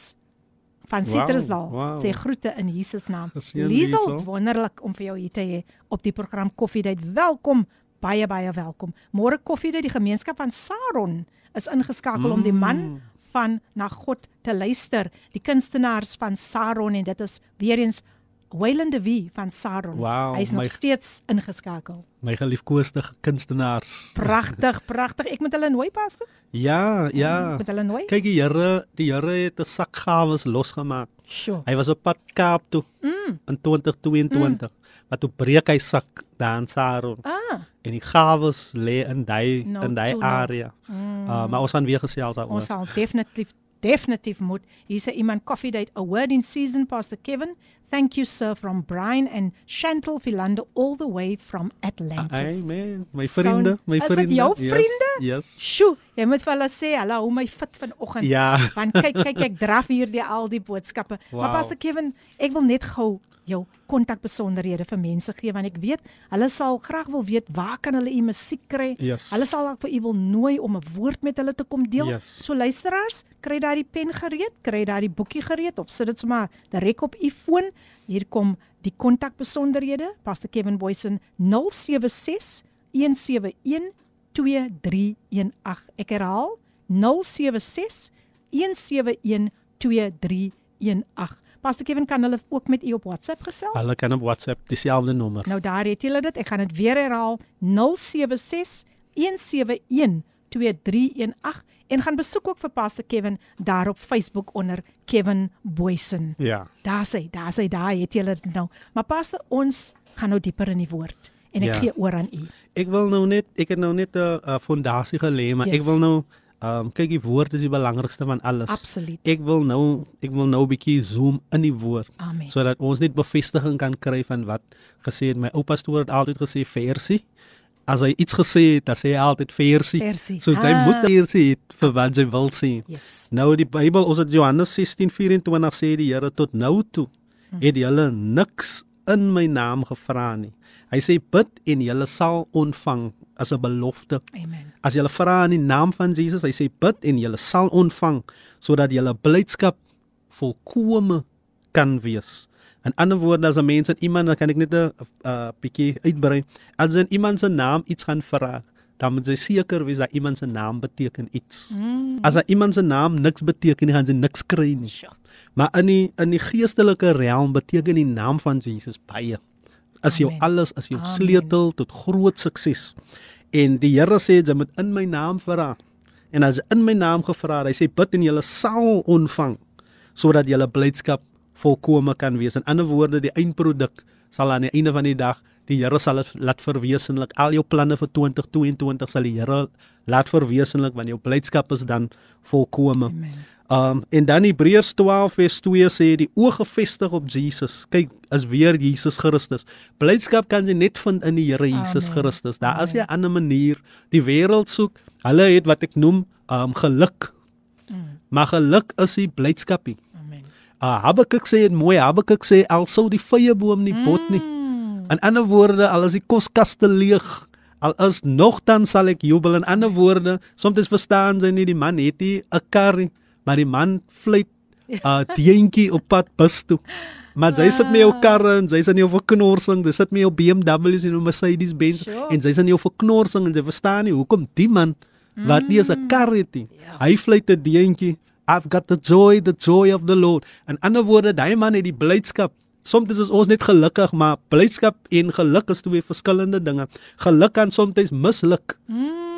van Citrusdal wow, wow. sê groete in Jesus naam. Liesel, wonderlik om vir jou hier te hê op die program Coffee Date. Welkom. Baie baie welkom. Môre Coffee Date die gemeenskap van Saron is ingeskakel mm. om die man mm van na God te luister. Die kunstenaars van Saron en dit is weer eens Wayland de Wie van Saron. Wow, Hy is nog my, steeds ingeskakel. My geliefkoeste kunstenaars. Pragtig, <laughs> pragtig. Ek moet hulle nooi paste? Ja, ja. Met hulle nooi? Kyk die Here, die Here het 'n sak gawes losgemaak. Sure. Hy was op pad Kaap toe mm. in 2022. Mm. Maar toe breek hy sak daar in Saron. Ah. En die gawes lê in daai no, in daai area. Mm. Uh, maar ons gaan weer gesels daaroor. Ons sal definitief definitief moet. Hier sê iemand coffee date a word in season past the Kevin. Thank you sir from Brian and Chantal Philando all the way from Atlantis. Amen. My vriende, so, my vriende. Is dit jou vriende? Yes. yes. Sjoe, jy moet vir hulle sê, "Hallo, hoe my fit vanoggend." Ja. Want kyk, kyk, ek draf hier die al die boodskappe. Wow. Maar Pastor Kevin, ek wil net gou jou kontakbesonderhede vir mense gee want ek weet hulle sal graag wil weet waar kan hulle u musiek kry. Yes. Hulle sal vir u wil nooi om 'n woord met hulle te kom deel. Yes. So luisteraars, kry daai pen gereed, kry daai boekie gereed of sit dit sommer direk op u foon. Hier kom die kontakbesonderhede. Pastor Kevin Boysen 076 171 2318. Ek herhaal 076 171 2318. Pastor Kevin kan hulle ook met u op WhatsApp gesels? Hulle kan op WhatsApp dieselfde nommer. Nou daar het julle dit. Ek gaan dit weer herhaal. 076 171 2318 en gaan besoek ook vir Pastor Kevin daar op Facebook onder Kevin Boysen. Ja. Daar sê, daar sê daar het julle dit nou. Maar Pastor, ons gaan nou dieper in die woord en ek ja. gee oor aan u. Ek wil nou net ek het nou net 'n fondasie gelê, maar yes. ek wil nou Ehm um, kyk die woord is die belangrikste van alles. Absoluut. Ek wil nou ek wil nou 'n bietjie zoom in die woord Amen. sodat ons net bevestiging kan kry van wat gesê het. My oupa stoor het altyd gesê versie. As hy iets gesê het, dan sê hy altyd versie. versie. So sy ah. moet versie vir wat sy wil sê. Yes. Nou die Bybel, ons het Johannes 16:24 sê die Here tot nou toe hm. het julle niks in my naam gevra nie. Hy sê bid en julle sal ontvang as 'n belofte. Amen. As jy vra in die naam van Jesus, hy sê bid en jy sal ontvang sodat jy blydskap volkome kan wees. In ander woorde as 'n mens en iemand dan kan ek net 'n uh, bietjie uitbrei. As 'n iemand se naam iets gaan vra, dan moet jy seker wees dat iemand se naam beteken iets. Mm. As 'n iemand se naam niks beteken nie, gaan jy niks kry nie. Maar in die in die geestelike realm beteken die naam van Jesus baie. Is jou Amen. alles, is jou Amen. sleutel tot groot sukses. En die Here sê jy moet in my naam vra. En as jy in my naam gevra het, hy sê bid en jy sal ontvang sodat jy blydskap volkome kan wees. In ander woorde, die eindproduk sal aan die einde van die dag die Here sal dit laat verwesenlik. Al jou planne vir 2022 sal die Here laat verwesenlik want jou blydskap is dan volkome. Amen. Um en dan Hebreërs 12 vers 2 sê die oog gefestig op Jesus. Kyk, is weer Jesus Christus. Blydskap kan jy net vind in die Here Jesus Amen. Christus. Daar is 'n ander manier. Die wêreld soek, hulle het wat ek noem um geluk. Maar geluk is nie blydskap nie. Amen. Uh, Habakuk sê dit mooi. Habakuk sê al sou die vye boom nie bot nie. Mm. In ander woorde, al is die koskaste leeg, al is nogtans sal ek jubel. In ander woorde, soms verstaan jy nie die man het nie 'n kar nie, maar die man fluit 'n uh, teentjie op pad bus toe. Maar jy sit met jou karre en jy sit in jou verknorsing, jy sit met jou BMW's en jou Mercedes Benz Sure. en jy sit in jou verknorsing en jy verstaan nie hoekom die man wat nie eens 'n kar het nie. Hy fluit 'n deentjie. I've got the joy, the joy of the Lord. In ander woorde, daai man het die blydskap. Soms is ons net gelukkig, maar blydskap en geluk is twee verskillende dinge. Geluk kan soms misluk.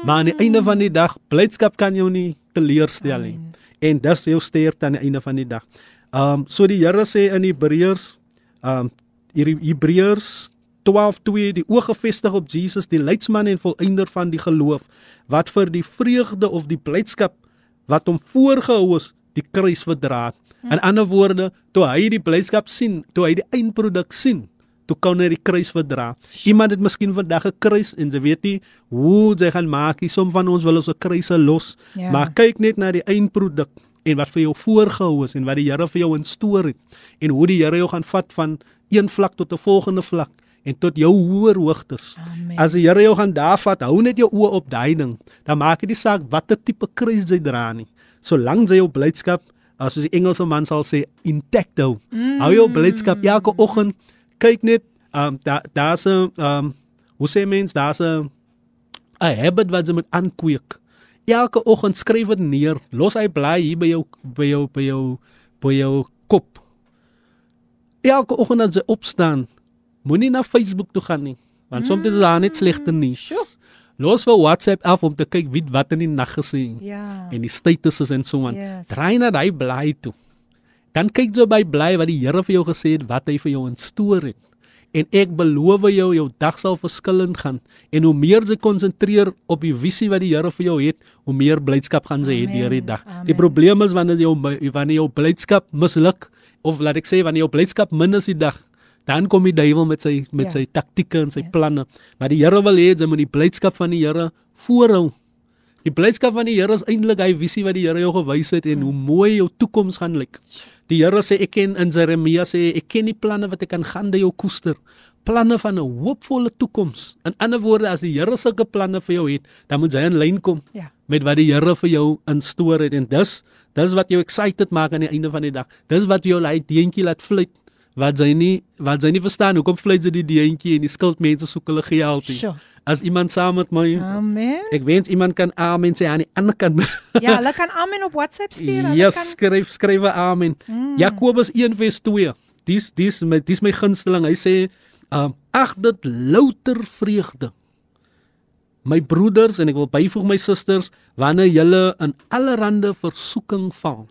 Maar aan die einde van die dag, blydskap kan jou nie teleurstel nie. En dis jou sterkte aan die einde van die dag. Um so die Here sê in Hebreërs um hier Hebreërs 12:2 die oog gefestig op Jesus die leidsman en volëinder van die geloof wat vir die vreugde of die blydskap wat hom voorgehou is die kruis verdra het. In ander woorde, toe hy die blydskap sien, toe hy die eindproduk sien, toe kon hy die kruis verdra. Iemand het miskien vandag 'n kruis en jy weet nie hoe jy gaan maak nie. Som van ons wil ons 'n kruise los, Ja. maar kyk net na die eindproduk en wat vir jou voorgehou is en wat die Here vir jou instoor het en hoe die Here jou gaan vat van een vlak tot 'n volgende vlak en tot jou hoër hoogtes. Amen. As die Here jou gaan daar vat, hou net jou oë op daai ding. Dan maak dit nie saak watter tipe kruis jy dra nie. Solank jy jou blydskap, as soos die Engelse man sal sê, intact hou. Mm. Hou jou blydskap elke oggend. Kyk net, ehm um, daar daar's 'n ehm um, hoe sê mens, daar's 'n 'n habit wat jy moet aankweek. Elke oggend skryf dit neer. Los hy bly hier by jou by jou by jou by jou kop. Elke oggend as jy opstaan, moenie na Facebook toe gaan nie, want soms is daar net slegte nuus. Los vir WhatsApp af om te kyk wie wat in die nag gesê het Ja. en die statuses en so aan. Yes. Draai na daai bly toe. Dan kyk jy by bly wat die Here vir jou gesê het, wat hy vir jou instoor het. En ek beloof jou jou dag sal verskillend gaan en hoe meer jy konsentreer op die visie wat die Here vir jou het, hoe meer blydskap gaan jy hê deur die dag. Amen. Die probleem is wanneer jou wanneer jou blydskap misluk of laat ek sê wanneer jou blydskap min is die dag, dan kom die duiwel met sy met Ja. sy taktieke en sy Ja. planne. Maar die Here wil hê jy moet die blydskap van die Here voorhou. Die blydskap van die Here is eintlik hy visie wat die Here jou gewys het en hoe mooi jou toekoms gaan lyk. Die Here sê ek ken in Jeremia sê ek ken die planne wat ek kan gaan jou koester. Planne van 'n hoopvolle toekoms. In ander woorde as die Here sulke planne vir jou het, dan moet jy in lyn kom Ja. met wat die Here vir jou instoor het en dis dis wat jou excited maak aan die einde van die dag. Dis wat jou laat deentjie laat fluit wat jy nie wat jy nie verstaan hoekom fluit jy die deentjie en die skuldmense soek hulle geld nie. Sure. As iemand saam met my Amen. Ek wens iemand kan amen sê aan die ander kant. Ja, hulle kan amen op WhatsApp stuur. Hulle yes, kan skryf skryf amen. Mm. Jakobus 1 vers 2. Dis dis my dis my gunsteling. Hy sê, um, ag dit louter vreugde. My broeders en ek wil byvoeg my susters wanneer julle in allerlei versoeking val.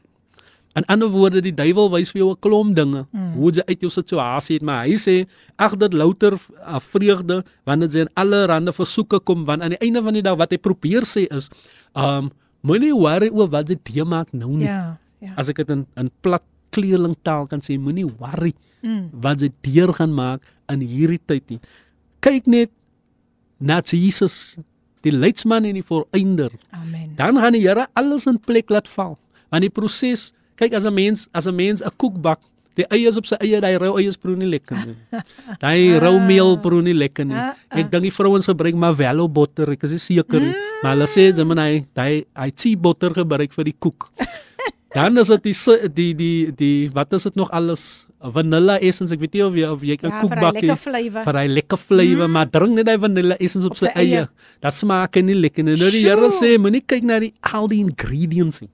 In ander woorde, die duiwel wys vir jou 'n klomp dinge mm. hoe jy uit jou situasie het, maar hy sê ag dit louter uh, vreugde wanneer jy in allerlei versoeke kom want aan die einde van die dag wat hy probeer sê is, um moenie worry oor wat jy te maak nou nie. Ja. Ja. As ek dit in in plat kleerlingtaal kan sê, moenie worry Mm. wat jy deur gaan maak in hierdie tyd nie. Kyk net na Jesus, die leidsman en die volëinder. Amen. Dan gaan die Here alles in plek laat val. Want die proses, kyk as 'n mens, as 'n mens 'n koek bak, die eiers op sy eie, daai rou eiers proe nie lekker nie. <laughs> Daai rou meel proe nie lekker nie. Ah, Ek dink die vrouens gebruik maar Velo botter, ek is seker nie, maar hulle sê moet hy daai hy tea botter gebruik vir die koek. <laughs> Dan is dit die die die die wat is dit nog alles? Vanilla essence, ek weet nie of jy of jy 'n Ja, koek vir bak lekker flavour. vir hy lekker flavour, mm. maar drink net hy vanilla essence op, Op sy sy eie. eie. Dat smaak nie lekker nie. Nou die Here sê moenie kyk na die al die ingredients nie.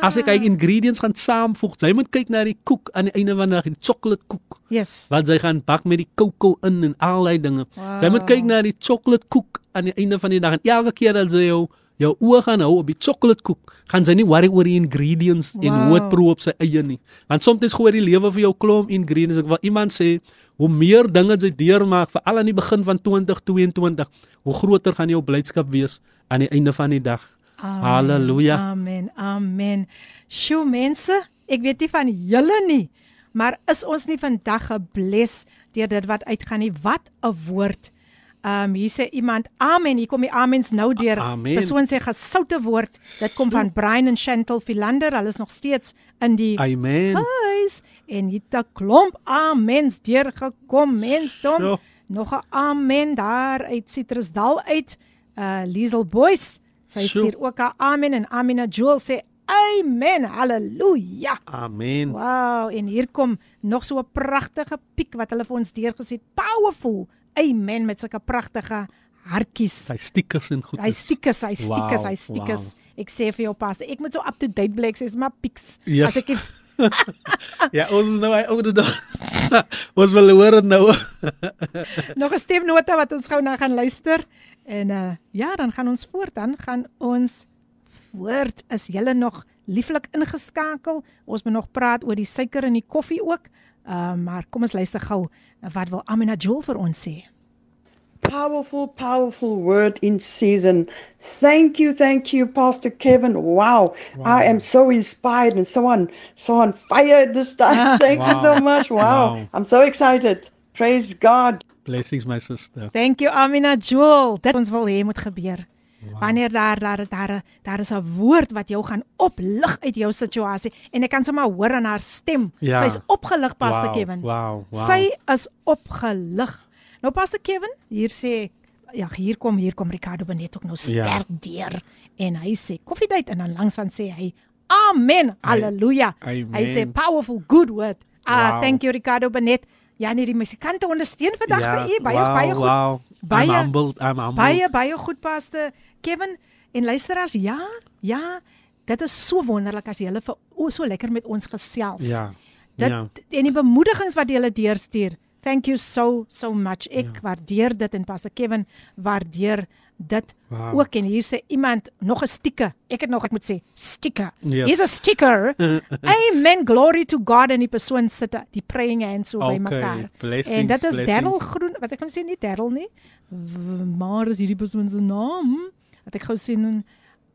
As ek kyk ingredients gaan saamvoeg, jy moet kyk na die koek aan die einde van die dag, die chocolate koek. Yes. Wat jy gaan bak met die kokos in en al daai dinge. Wow. Jy moet kyk na die chocolate koek aan die einde van die dag en elke keer as jy jou jou oë gaan hou op die chocolate koek, gaan jy nie worry oor die ingredients wow. en hoe dit proe op sy eie nie. Want soms gooi die lewe vir jou klomp ingredients. Ek wil iemand sê, hoe meer dinge jy deurmaak, veral aan die begin van 2022, hoe groter gaan jou blydskap wees aan die einde van die dag. Amen, Halleluja. Amen. Amen. Sjoe mense, ek weet nie van julle nie, maar is ons nie vandag gebless deur dit wat uitgaan nie? Wat 'n woord. Um hier sê iemand amen. Hier kom die amens nou deur. Amen. Persoon sê gesoute woord. Dit kom van Brian en Chantel Philander. Hulle is nog steeds in die Amen. huis en hier het 'n klomp amens deurgekom mensdom. Sjoe. Nog 'n amen daar uit Citrusdal uit. Uh Liesel Boys. Sy Sjoe. stuur ook 'n amen en Amina Joel sê amen. Halleluja. Amen. Wow, en hier kom nog so 'n pragtige piek wat hulle vir ons deurgesit. Powerful. Amen met sulke pragtige hartjies. Hy stickers en goed. Hy stiekers, hy stiekers, Wow, hy stiekers. wow. Ek sê vir jou pas, ek moet so up to date bly, ek sê maar pieks. Yes. As ek <laughs> Ja, ons is nou hy oude dag. <laughs> ons wil hoor dit nou. <laughs> nog 'n stemnota wat ons gou na gaan luister. En uh ja, dan gaan ons voort, dan gaan ons voort. Is julle nog lieflik ingeskakel? Ons moet nog praat oor die suiker in die koffie ook. Uh maar kom ons luister gou wat wil Amina Joel vir ons sê. Powerful, powerful word in season. Thank you, thank you, Pastor Kevin. Wow, I am so inspired and so on, so on fire this time. <laughs> Thank you so Wow. much. Wow. Wow. I'm so excited. Praise God. Blessings my sister. Thank you Amina Joel. Dit ons wil hê moet gebeur. Wow. Wanneer daar daar daar daar is 'n woord wat jou gaan oplig uit jou situasie en ek kan sommer hoor aan haar stem. Ja. Sy's opgelig Pastor Wow, Kevin. wow, wow. Sy is opgelig. Nou Pastor Kevin, hier sê ja, hier kom hier kom Ricardo Benet ook nou Ja. sterk deur en hy sê koffiedייט en dan langs dan sê hy amen. Halleluja. Hy sê Amen. powerful good word. Ah, Wow. thank you Ricardo Benet. Ja, nee, die musikante ondersteun vandag vir u baie wow, baie goed. Wow. Baie- I'm humbled. I'm humbled. Baie baie goed paste Kevin en luisteraars ja ja dit is so wonderlik as julle vir o so lekker met ons gesels. Ja. Dit ja. en die bemoedigings wat julle deurstuur. Thank you so so much. Ek ja. waardeer dit en paste Kevin waardeer dit Wow. ook en hier sê iemand nog 'n sticker. Ek het nog ek moet sê sticker. Yes. Hier's 'n sticker. <laughs> Amen glory to God en die persoon sit die praying hands so by Okay, mekaar. blessings, En dit is. Darryl Groen wat ek kan sê nie Darryl nie. Maar is hierdie persoon se naam? Wat ek gou sien.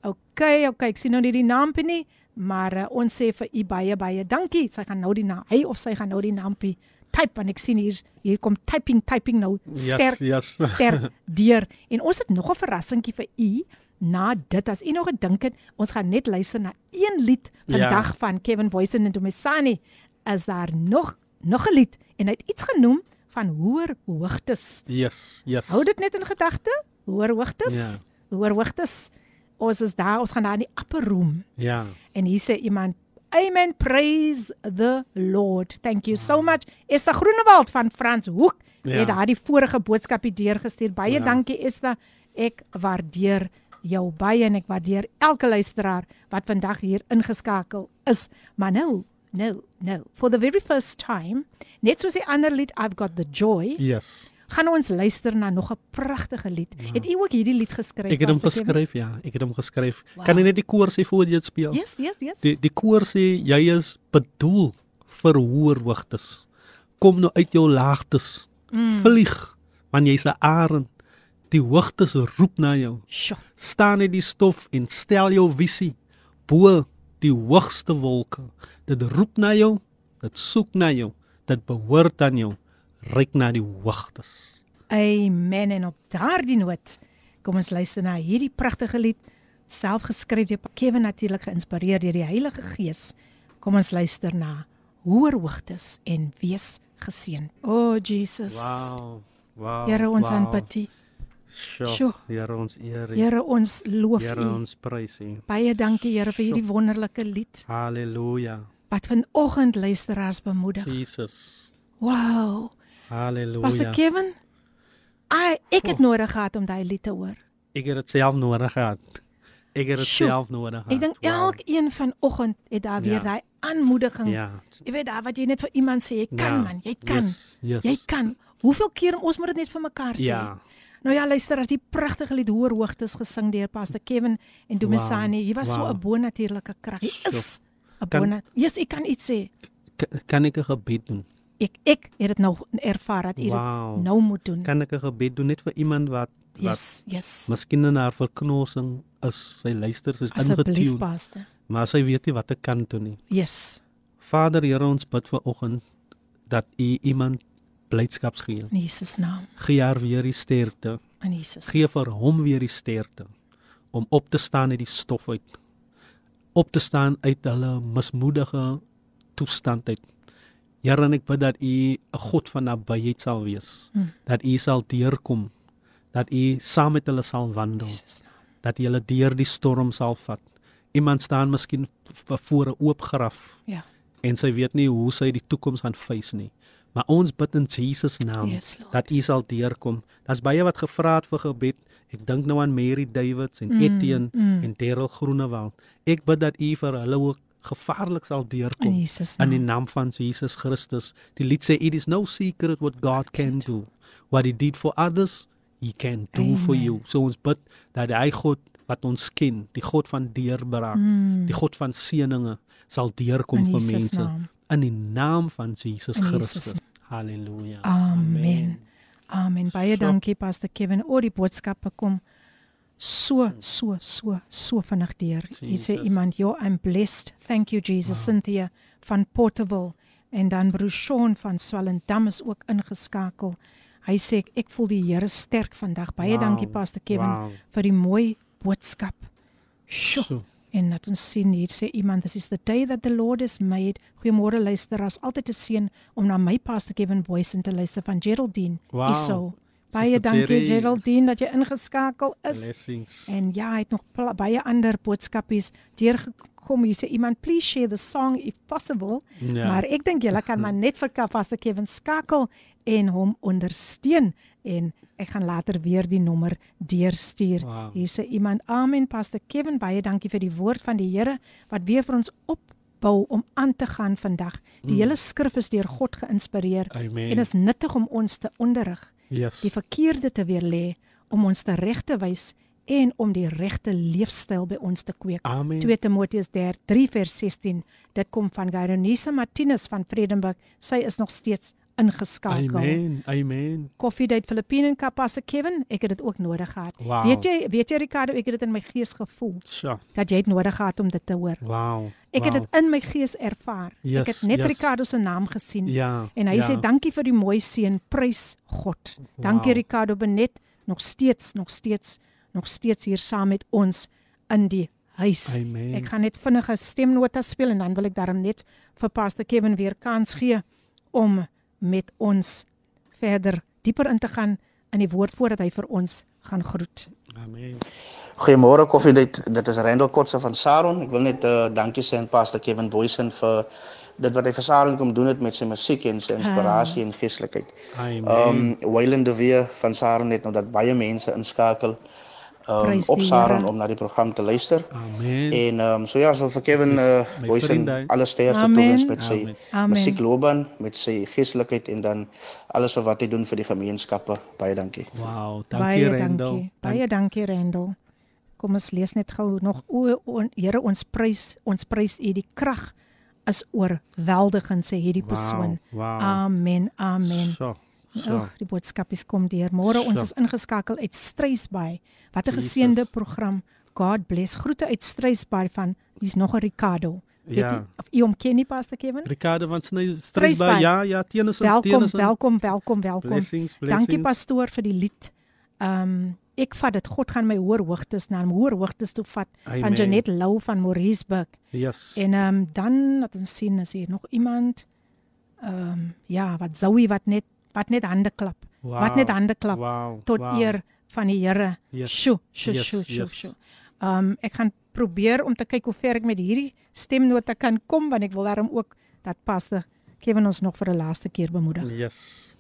Okay, okay, ek sien nou nie die naampie nie, maar uh, ons sê vir u baie baie dankie. Sy gaan nou die naam, hy of sy gaan nou die naampie type en ek sien hier hier kom typing typing nou sterk yes. <laughs> sterk deur. En ons het nog 'n verrassingkie vir u na dit as u nog gedink het ons gaan net luister na een lied vandag ja. van Kevin Boysen en Domesani is daar nog nog 'n lied en hy het iets genoem van hoër hoogtes. Yes. Yes. Hou dit net in gedagte. Hoër hoogtes. Ja. Hoër hoogtes. Ons is daar, ons gaan daar in die upper room. Ja. En hier sê iemand Amen praise the Lord. Thank you so much. Esther Groenewald van Frans Hoek Ja. het daardie vorige boodskapie deurgestuur. Baie Ja. dankie Esther. Ek waardeer jou baie en ek waardeer elke luisteraar wat vandag hier ingeskakel is. Maar nou, nou, nou, for the very first time, net soos die ander lied I've got the joy, Yes. Gaan ons luister na nog 'n pragtige lied. Het u ook hierdie lied geskryf? Ek het hom geskryf, ja. Ek het hom geskryf. Wow. Kan jy net die koor sê voor jy dit speel? Yes, yes, yes. Die die koor sê jy is bedoel vir hoër hoogtes. Kom nou uit jou laagtes. Mm. Vlieg, want jy's 'n arend. Die hoogtes roep na jou. Sjoe. Staan in die stof en stel jou visie bo die hoogste wolke. Dit roep na jou, dit soek na jou, dit behoort aan jou. Ryk na die hoogtes. Amen en op daardie noot kom ons luister na hierdie pragtige lied self geskryf deur Kevin natuurlik geïnspireer deur die Heilige Gees. Kom ons luister na Hoër hoogtes en wees geseën. O oh, Jesus. Wow. Wow. Here ons wow. aanbid U. Sjoe. Here ons eer. U. Here ons loof Here U. ons prys U. Baie dankie Here vir hierdie wonderlike lied Halleluja. wat vanoggend luisteraars bemoedig. Jesus. Wow. Halleluja. Pastor Kevin, ai ek het nodig gehad om daai lied te hoor. Ek het dit self nodig gehad. Ek het dit self nodig. Ek dink elkeen vanoggend het daar weer Ja. daai aanmoediging. Ja. Jy weet daar wat jy net vir iemand sê, jy kan Ja. man, jy kan. Yes, yes. Jy kan. Hoeveel keer ons moet dit net vir mekaar sê. Ja. Nou ja, luister, as die pragtige lied Hoër Hoogtes gesing deur Pastor Kevin en Domisani. Hier was so Wow. 'n bonatuurlike krag. Hier Sjoe. is 'n Kan- bona. Jesus, ek kan iets sê. Kan, kan ek 'n gebed doen? Ek ek het dit nou ervaar dat u Wow. nou moet doen. Kan ek 'n gebed doen net vir iemand wat wat Yes, yes. miskien in haar verknorsing is, sy luister, sy is ingetune, maar sy weet nie wat ek kan doen nie. Yes. Vader, Here, ons bid vir oggend dat U iemand blydskap gee. In Jesus naam. Gee haar weer die sterkte. In Jesus. Gee vir hom weer die sterkte om op te staan uit die stof uit. Op te staan uit hulle mismoedige toestand uit. Here, en ek bid dat U 'n God van nabyheid sal wees. Hmm. Dat U sal deurkom. Dat U saam met hulle sal wandel. Jesus. Dat U hulle deur die storm sal vat. Iemand staan miskien voor 'n oop graf Ja. en sy weet nie hoe sy die toekoms gaan face nie. Maar ons bid in Jesus naam Yes, Lord. dat U sal deurkom. Daar's baie wat gevra het vir gebed. Ek dink nou aan Mary Davids en Mm, Etienne mm. en Terrell Groenewald. Ek bid dat U vir hulle ook gevaarlik sal In deurkom Jesus in die naam. naam van Jesus Christus. Die lied sê it is no secret what God can do. What he did for others, he can do for Amen. you. So ons bid dat hy God wat ons ken, die God van deurbraak, Mm. die God van seëninge sal deurkom In vir Jesus mense naam. in die naam van Jesus In Jesus Christus. Halleluja. Amen. Amen. Baie So. dankie Pastor Kevin. O die boodskappe kom so so so so vinnig deur. Hier sê iemand, "Yo, I'm blessed. Thank you Jesus." Cynthia van Portable en dan broer Sean van Swellendam is ook ingeskakel. Hy sê ek voel die Here sterk vandag. Baie Wow. dankie Pastor Kevin Wow. vir die mooi boodskap. Sjoe. So. En dat ons sien hier sê iemand this is the day that the Lord has made. Goeiemôre luisteraars, altyd 'n seën om na my Pastor Kevin Boysen te luister van Geraldine. Wow. Hierso. Baie dankie. Geraldine dat jy ingeskakel is. Blessings. En ja, hy het nog baie ander boodskapies deurgekom. Hier sê iemand please share the song if possible. Ja. Maar ek dink julle kan maar net vir Pastor Kevin skakel en hom ondersteun en ek gaan later weer die nommer deurstuur. Wow. Hier sê iemand amen Pastor Kevin baie dankie vir die woord van die Here wat weer vir ons opbou om aan te gaan vandag. Die hele skrif is deur God geïnspireer Mm. Amen. en is nuttig om ons te onderrig, Yes. die verkeerde te weerlê, om ons te reg te wys en om die regte leefstyl by ons te kweek. Amen. 2 Timoteus 3 vers 16. Dit kom van Gaironisa Martinus van Vredenburg. Sy is nog steeds ingeskakel. Amen. Amen. Koffiedייט Filippine en Kapasse Kevin, ek het dit ook nodig gehad. Wow. Weet jy, weet jy Ricardo, ek het dit in my gees gevoel So. dat jy dit nodig gehad om dit te hoor. Wow. Ek het wow. dit in my gees ervaar. Yes, ek het net yes. Ricardo se naam gesien. Ja. En hy ja. sê dankie vir die mooi seën, prys God. Dankie Wow. Ricardo Benet, nog steeds, nog steeds, nog steeds hier saam met ons in die huis. Amen. Ek gaan net vinnige stemnota speel en dan wil ek daarom net vir Pastor Kevin weer kans gee om met ons verder dieper in te gaan in die woord voordat hy vir ons gaan groet. Amen. Goeiemôre Koffiedייט. Dit is Randall Kotse van Saron. Ek wil net uh, dankie sê aan Pastor Kevin Boysen vir dit wat hy vir Saron kom doen het met sy musiek en sy inspirasie en geestelikheid. Amen. Um Wayland de Weer van Saron het nou dat baie mense inskakel um, Prys op die Saron Here. om na die program te luister. Amen. En um, so ja, so vir Kevin uh, My Boysen vriende. alle sterkte Amen. toewens met sy musiekloopbaan, met sy geestelikheid en dan alles wat hy doen vir die gemeenskappe. Baie dankie. Wow. Baie Dankie dankie. Baie dankie Randall. Kom ons lees net gou nog o, o Here ons prys ons prys U die krag is oorweldigend sê hierdie Wow, persoon. wow. Amen. Amen. So. So. Oh, die boodskapies kom deur. Môre ons So. is ingeskakel uit Strysbaai. Wat 'n geseënde program. God bless. Groete uit Strysbaai van hier's nog 'n Ricardo. Weet Ja. jy of u hom ken nie Pastor Kevin? Ricardo van Strysbaai. Strysbaai. Ja, ja, Tennyson, Welkom, Tennyson. welkom, welkom, welkom. Blessings, blessings. Dankie pastoor vir die lied. Ehm um, ek vat dit God gaan my hoër hoogtes na hoër hoogtes toe vat van Amen. Janet Lou van Mauriceburg. Yes. En ehm um, dan laat ons sien as hier nog iemand ehm um, ja, wat Zoe wat net wat net hande klap. Wow, Wat net hande klap wow, tot wow. eer van die Here. Yes, Sjoe, sjoe, yes, sjoe, sjoe, yes. sjoe. Ehm um, ek gaan probeer om te kyk hoe ver ek met hierdie stemnota kan kom want ek wil daarom ook dat paste Kevin ons nog vir 'n laaste keer bemoedig. Yes.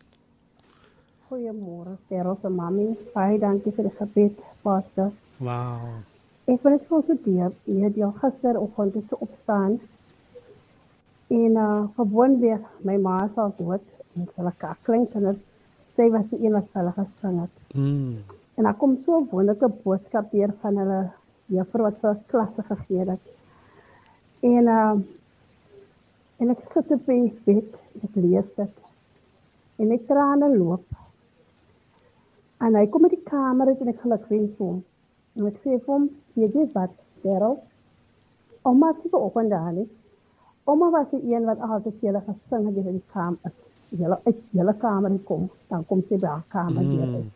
Goeiemôre, Terrell se mami. Baie dankie vir die gebed, pastor. Wow. Ek wil net vir ons deur, jy het jou gisteroggend te opstaan. En uh gewoon weer my ma is al dood was 'n klein kind. Sy was die een wat hulle gesing het. Mm. En daar kom so 'n wonderlike boodskap weer van hulle juffrou wat vir ons klasse gegee het. En uh en ek sit op die bed, ek lees dit. En ek trane loop. En hy kom uit die kamer uit en ek geluk wens hom. En ek sê vir hom, jy weet wat, Daryl? Ouma het vir oggend daar nie. Ouma was die een wat altyd vir julle gesing het in die kamer. Julle uit julle kamer kom, dan kom sy by haar kamer Mm. weer uit.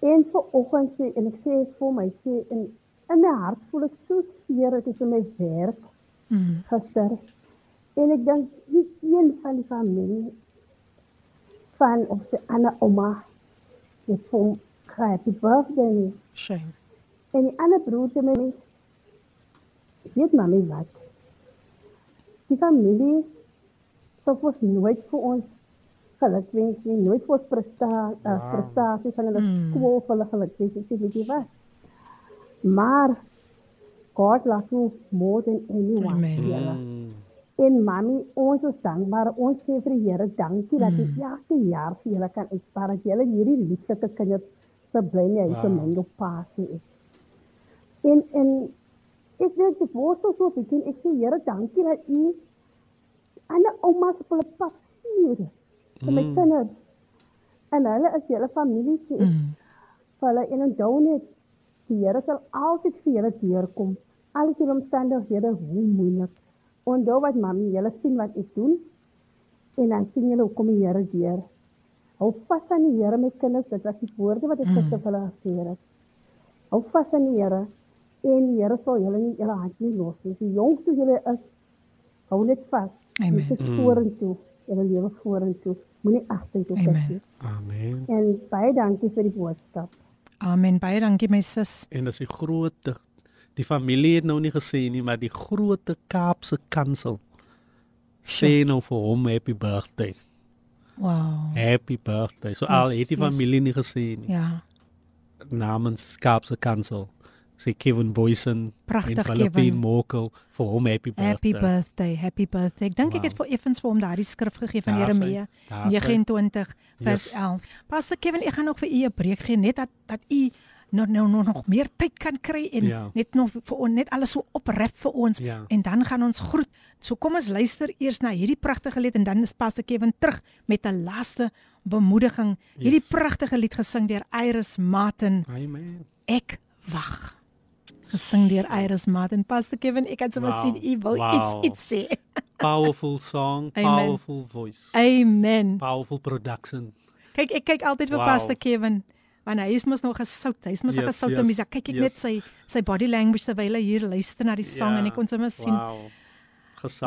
En vir oggend sê en ek sê vir my sê in in my hart voel ek so seer dit is in my werk Mm. gister. En ek dink nie een van die familie van of se ander ouma het vir hom happy birthday nie. Shame. En die ander broer sê my weet mami wat? Die familie sou ons nooit vir ons geluk wens nie, nooit vir ons presta uh, Wow. prestasie van hulle Mm. skool vir hulle geluk wens. Sê weet jy wat? Maar God loves you more than anyone. Amen. Here. Mm. En mami, ons is dankbaar. Ons sê vir die Here dankie dat hy Mm. elke jaar vir julle kan uitspaar dat julle hierdie lieflike kinders se bly nie uit Wow. mango pasie is. En en ek dink dit word so so begin ek sê Here dankie dat u ander oumas op hulle pad stuur vir my Mm. kinders. En hulle is julle familie sê ek Mm. vir hulle en onthou net die Here sal altyd vir julle deurkom. Al die omstandighede hoe moeilik. Onthou wat mami, julle sien wat ek doen en dan sien julle hoe kom die Here deur. Hou vas aan die Here my kinders, dit was die woorde wat ek Mm. gister vir hulle gesê het. Hou vas aan die Here en die Here sal julle nie julle hand nie los nie. Die jongste julle is, hou net vas. Amen. Jy sit Mm. vorentoe, julle lewe vorentoe. Moenie agtertoe kyk Amen. nie. Amen. En baie dankie vir die boodskap. Amen. Baie dankie my sis. En dis die groot die familie het nou nie gesê nie, maar die groot Kaapse kansel sê nou vir hom happy birthday. Wow. Happy birthday. So al Yes, het die yes. familie nie gesê nie. Ja. Namens Kaapse kansel sê Kevin Boysen Pragtig, en Philippine Kevin. Mokel vir hom happy birthday. Happy birthday, happy birthday. Ek dink ek het Wow. vir effens vir hom daardie skrif gegee van Jeremia daar sy. 29 vers Yes. 11. Pastor Kevin, ek gaan ook vir u 'n breek gee net dat dat u nou nou nog, nog meer tyd kan kry en Ja. net nog vir ons net alles so oprep vir ons Ja. en dan gaan ons groet. So kom ons luister eers na hierdie pragtige lied en dan is Pastor Kevin terug met 'n laaste bemoediging. Hierdie Yes. pragtige lied gesing deur Iris Martin. Amen. Ek wag. Gesing deur Iris Martin. Pastor Kevin, ek kan sommer Wow. sien u wil Wow. iets iets sê. <laughs> Powerful song, Amen. powerful voice, Amen. powerful production. Kyk, ek kyk altyd vir Wow. Pastor Kevin want hy is mos nog gesout. Hy's mos 'n Yes, gesoute yes, mens. Kyk ek yes. net sy sy body language terwyl hy hier luister na die sang en ek kon sommer sien. Wow. So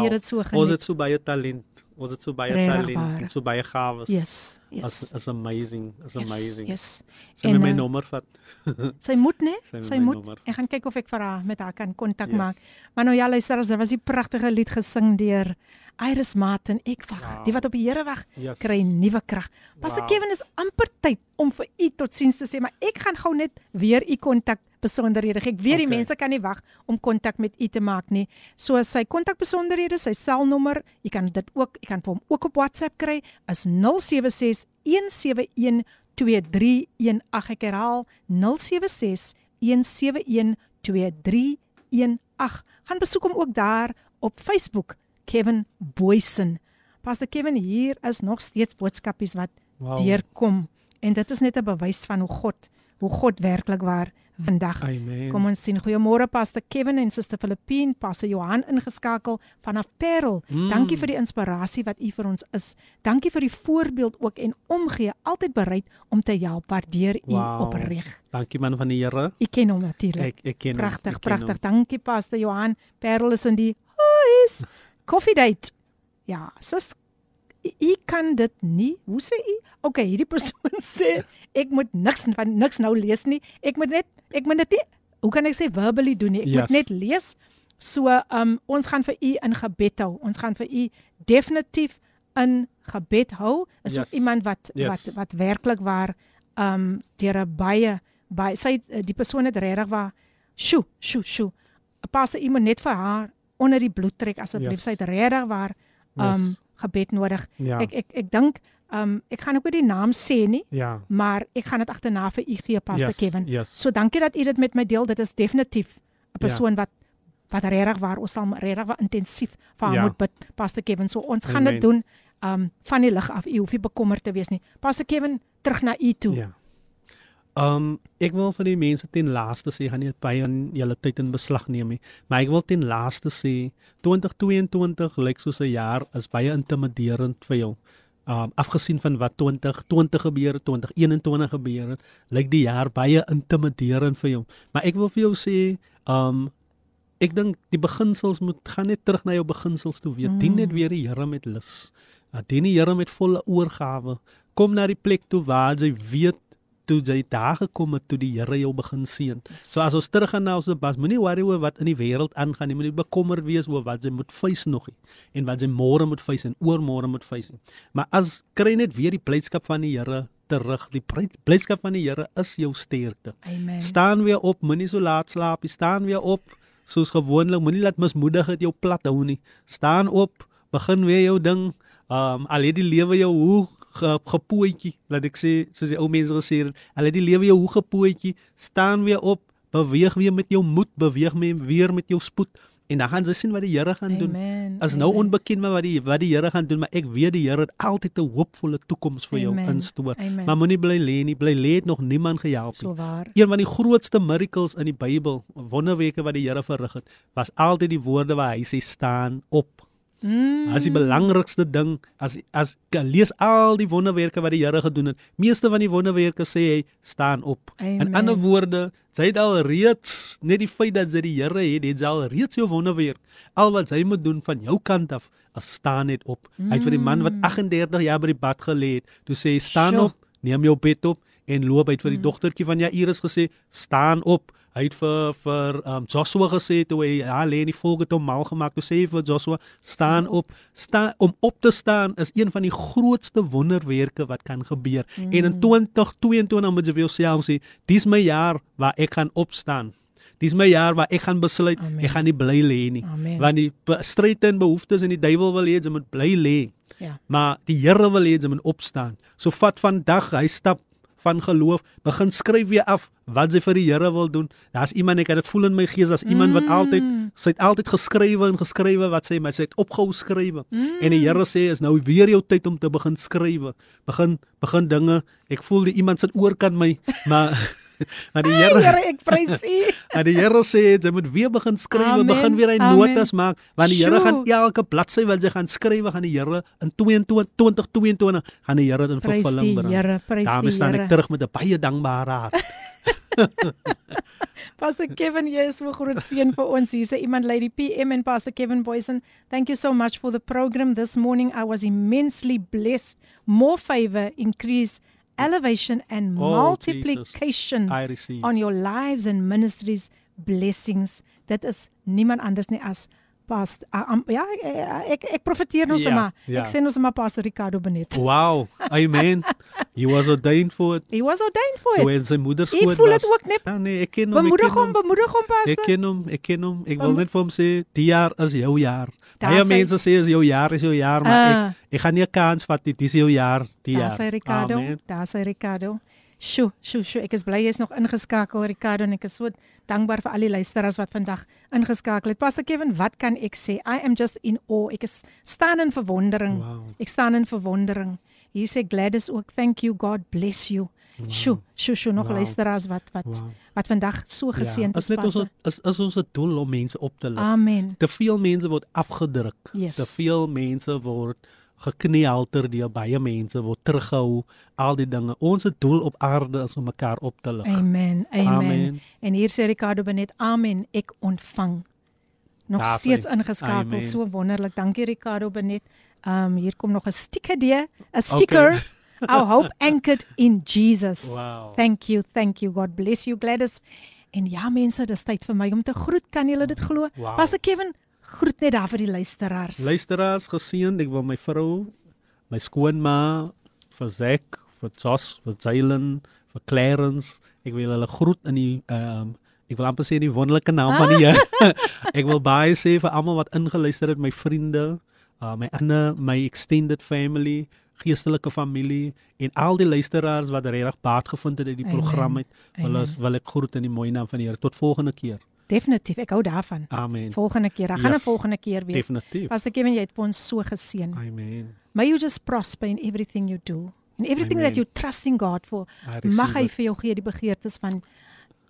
Ons het so baie talent. Ons het so baie Regtig talent waar. en so baie gawes. Yes. As Yes. is amazing. Is amazing. Yes. Sy moet my uh, nommer vat. <laughs> Sy moet né? Sy moet Sy my moet. nommer. Ek gaan kyk of ek vir haar met haar kan kontak Yes. maak. Maar nou ja, luister, as daar was die pragtige lied gesing deur Iris Martin. Ek wag. Wow. Die wat op die Here wag, Yes. kry nuwe krag. Pastor Wow. Kevin is amper tyd om vir u totsiens te sê, maar ek gaan gou net weer u kontak besonderhede. Ek weet die Okay. mense kan nie wag om kontak met u te maak nie. So sy kontak besonderhede, sy selnommer, jy kan dit ook, jy kan vir hom ook op WhatsApp kry is 076 171 2318. Ek herhaal 076 171 2318. Gaan besoek hom ook daar op Facebook, Kevin Boysen. Pastor Kevin, hier is nog steeds boodskapies wat Wow. deurkom en dit is net 'n bewys van hoe God, hoe God werklik waar vandag. Amen. Kom ons sien. Goeiemôre Pastor Kevin en Suster Filippine, Pastor Johan ingeskakel vanaf Parel. Mm. Dankie vir die inspirasie wat u vir ons is. Dankie vir die voorbeeld ook en omgee, altyd bereid om te help. Waardeer u Wow. opreg. Dankie man van die Here. U ken hom natuurlik. Ek ek ken hom, Pragtig, pragtig. Dankie Pastor Johan. Parel is in die huis. Coffee date. Ja, sis u- kan dit nie. Hoe sê u? Okay, hierdie persoon <laughs> sê ek moet niks van niks nou lees nie. Ek moet net ek moet dit nie hoe kan ek sê verbally doen nie. Ek moet Yes. net lees. So, um ons gaan vir u in gebed hou. Ons gaan vir u definitief in gebed hou. Is Yes. iemand wat Yes. wat wat werklik waar um deur 'n baie baie sy het, die persoon het regtig waar Sjoe, sjoe, sjoe. U moet net vir haar onder die bloed trek asseblief. Yes. Sy het regtig waar um Yes. Gebed nodig. Ja. Ek ek ek dink um ek gaan ook nie die naam sê nie, Ja. maar ek gaan dit agterna vir u gee Pastor Yes, Kevin. yes. So dankie dat u dit met my deel. Dit is definitief 'n Ja. persoon wat wat regtig waar ons sal regtig waar intensief vir haar Ja. moet bid Pastor Kevin. So ons gaan Amen. dit doen um van die lig af. U hoef nie bekommerd te wees nie. Pastor Kevin, terug na u toe. Ja. Um ek wil vir die mense ten laaste sê gaan nie baie aan julle tyd in beslag neem nie, maar ek wil ten laaste sê 2022 lyk soos 'n jaar is baie intimiderend vir jou. Um afgesien van wat 2020 gebeur het, 2021 gebeur het, lyk die jaar baie intimiderend vir jou. Maar ek wil vir jou sê, um ek dink die beginsels moet gaan net terug na jou beginsels toe weer. Mm. Dien net weer die Here met lus. Uh, dien die Here met volle oorgawe. Kom na die plek toe waar jy weet toe jy daar gekom het toe die Here jou begin seën. So as ons teruggaan na ons bas, moenie worry oor wat in die wêreld aangaan nie. Moenie bekommerd wees oor wat jy moet face nog nie en wat jy môre moet face en oormôre moet face nie. Maar as kry net weer die blydskap van die Here terug. Die blyd- blydskap van die Here is jou sterkte. Amen. Staan weer op, moenie so laat slaap nie. Staan weer op soos gewoonlik. Moenie laat mismoedigheid jou plat hou nie. Staan op, begin weer jou ding. Um al het die lewe jou hoe ge, gepootjie, laat ek sê, soos die ou mense gesê het, het die lewe jou hoe gepootjie, staan weer op, beweeg weer met jou moed, beweeg mee weer met jou spoed en dan gaan jy sien wat die Here gaan doen. Amen. Is nou Amen. onbekend maar wat die wat die Here gaan doen, maar ek weet die Here het altyd 'n hoopvolle toekoms vir jou Amen. instoor. Amen. Maar moenie bly lê nie, bly lê het nog niemand gehelp nie. So waar. Een van die grootste miracles in die Bybel, wonderwerke wat die Here verrig het, was altyd die woorde waar hy sê staan op. Mm. As die belangrikste ding, as as lees al die wonderwerke wat die Here gedoen het. Meeste van die wonderwerke sê hy staan op. In Amen. ander woorde, sy het al reeds net die feit dat sy die Here het, het sy al reeds jou wonderwerk. Al wat sy moet doen van jou kant af, is staan net op. Hy het vir die man wat 38 jaar by die bad gelê het, toe sê hy staan Sjoe. op, neem jou bed op en loop uit vir die dogtertjie van Jairus gesê staan op. Hy het vir vir um, Joshua gesê toe hy ja, lê in die volk het hom mal gemaak. Toe sê hy vir Joshua staan op. Staan om op te staan is een van die grootste wonderwerke wat kan gebeur. Mm. En in 2022 moet jy vir jouself sê, dis my jaar waar ek gaan opstaan. Dis my jaar waar ek gaan besluit Amen. ek gaan nie bly lê nie. Amen. Want die stryd en behoeftes en die duiwel wil hê jy moet bly lê. Ja. Maar die Here wil hê jy moet opstaan. So vat vandag hy stap van geloof, begin skryf weer af wat jy vir die Here wil doen. Daar's iemand ek het dit voel in my gees, daar's iemand wat altyd sy het altyd geskrywe en geskrywe wat sê, maar sy het opgehou skrywe. Mm. En die Here sê is nou weer jou tyd om te begin skrywe. Begin begin dinge. Ek voel die iemand sit oorkant my, <laughs> maar <laughs> maar die Here Here, ek prys U. <laughs> En die Here sê jy moet weer begin Amen, begin weer hy notas maak, want die Here gaan elke bladsy wat jy gaan skrywe, gaan die Here in 22 2022 gaan die Here dit in Prys vervulling die bring. Here, prys Daarmee die staan Here. ek terug met 'n baie dankbare hart. <laughs> Pastor Kevin, jy is so groot seën vir ons. Hier sê iemand Lady PM and Pastor Kevin Boysen, thank you so much for the program this morning. I was immensely blessed. More favor, increase, elevation and Oh, multiplication receive. on your lives and ministries blessings. Dit is niemand anders nie as Uh, um, ja ek ek, ek profeteer nou Ja, sommer. ja. Ek sê nou sommer Pastor Ricardo Benet. Wow, amen. He was ordained for it. He was ordained for it. Toe sy moeder Ek skoot voel was. dit ook net. Ja, nee, ek ken hom. ek Bemoedig hom, bemoedig hom Ek Pastor. ken hom, ek ken hom. Ek wil net vir hom sê, die jaar is jou jaar. Baie mense sê is jou jaar, is jou jaar, maar Ah. ek ek gaan nie 'n kans vat nie. Dis jou jaar, die Daar jaar. sê Ricardo, Amen. daar sê Ricardo. Sjoe, sjoe, sjoe. Ek is bly jy's nog ingeskakel Ricardo en ek is so dankbaar vir al die luisteraars wat vandag ingeskakel het. Pastor Kevin, wat kan ek sê? I am just in awe. Ek is staan in verwondering. Wow. Ek staan in verwondering. Hier sê Gladys ook, thank you, God bless you. Sjoe, sjoe, sjoe, nog Wow. luisteraars wat wat Wow. wat vandag so geseënd ja, is. is net ons is ons doel om mense op te lig. Amen. Te veel mense word afgedruk. Yes. Te veel mense word gekneelter deur baie mense word teruggehou al die dinge. Ons doel op aarde is om mekaar op te lig. Amen. Amen. Amen. En hier sê Ricardo Benet, amen, ek ontvang. Nog Daar steeds ingeskakel, Amen. so wonderlik. Dankie Ricardo Benet. Um hier kom nog 'n sticker deur, 'n sticker. Our hope anchored in Jesus. Wow. Thank you, thank you. God bless you Gladys. En ja mense, dis tyd vir my om te groet. Kan julle dit glo? Wow. Pastor Kevin, groet net daar vir die luisteraars. Luisteraars geseën, ek wil my vrou, my skoonma, vir Zack, vir Jos, vir Jalen, vir Clarence, ek wil hulle groet in die ehm um, ek wil amper sê in die wonderlike naam van die Here. <laughs> ek wil baie sê vir almal wat ingeluister het, my vriende, uh, my ander, my extended family, geestelike familie en al die luisteraars wat regtig baat gevind het uit die Amen. program het. Ons wil ek groet in die mooi naam van die Here. Tot volgende keer. Definitief, ek hou daarvan. Amen. Volgende keer, daar gaan 'n Yes, volgende keer wees. Definitief. Pastor Kevin, jy het ons so geseën. Amen. May you just prosper in everything you do. In everything Amen. that you trust in God for. Mag hy it. vir jou gee die begeertes van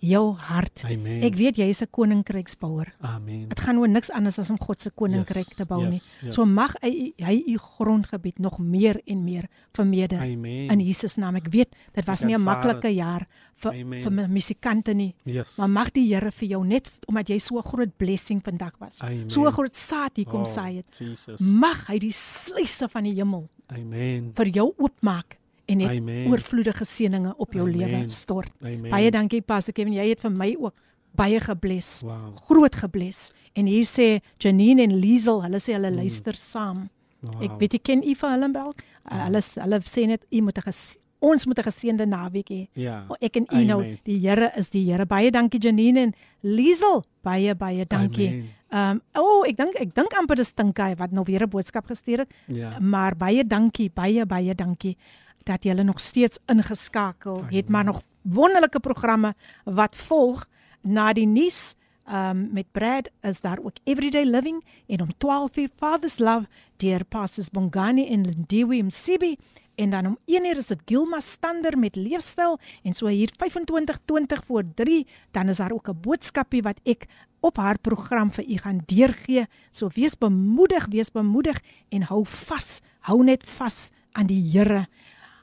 jou hart. Amen. Ek weet jy is 'n koninkryksbouer. Amen. Dit gaan oor niks anders as om God se koninkryk Yes, te bou yes, nie. yes. So mag hy hy u grondgebied nog meer en meer vermeerder Amen. in Jesus naam. Ek weet dit was Ek nie 'n maklike jaar vir Amen. vir musikante nie. Yes. Maar mag die Here vir jou net omdat jy so 'n groot blessing vandag was. Amen. So 'n groot saad hier kom Oh, saai het. Jesus. Mag hy die sluise van die hemel Amen. vir jou oopmaak en net Amen. oorvloedige seëninge op jou lewe stort. Amen. Baie dankie Pastor Kevin, jy het vir my ook baie gebless. Wow. Groot gebless. En hier sê Janine en Liesel, hulle sê hulle luister saam. Mm. Wow. Ek weet jy ken u vir hulle wel. Uh, hulle hulle sê net u moet 'n ons moet 'n geseënde naweek hê. Ja. O, Ek en u nou, die Here is die Here. Baie dankie Janine en Liesel. Baie baie dankie. Ehm um, o, oh, ek dink ek dink amper dis Tinkai wat nou weer 'n boodskap gestuur het. Ja. Maar baie dankie, baie baie dankie dat julle nog steeds ingeskakel het, maar nog wonderlike programme wat volg na die nuus. Um met Brad is daar ook Everyday Living en om 12:00 Father's Love deur Pastors Bongani en Lindiwe Msibi en dan om 1:00 is dit Gilma Stander met leefstyl en so hier 25:20 voor 3 dan is daar ook 'n boodskapie wat ek op haar program vir u gaan deurgee. So wees bemoedig, wees bemoedig en hou vas, hou net vas aan die Here.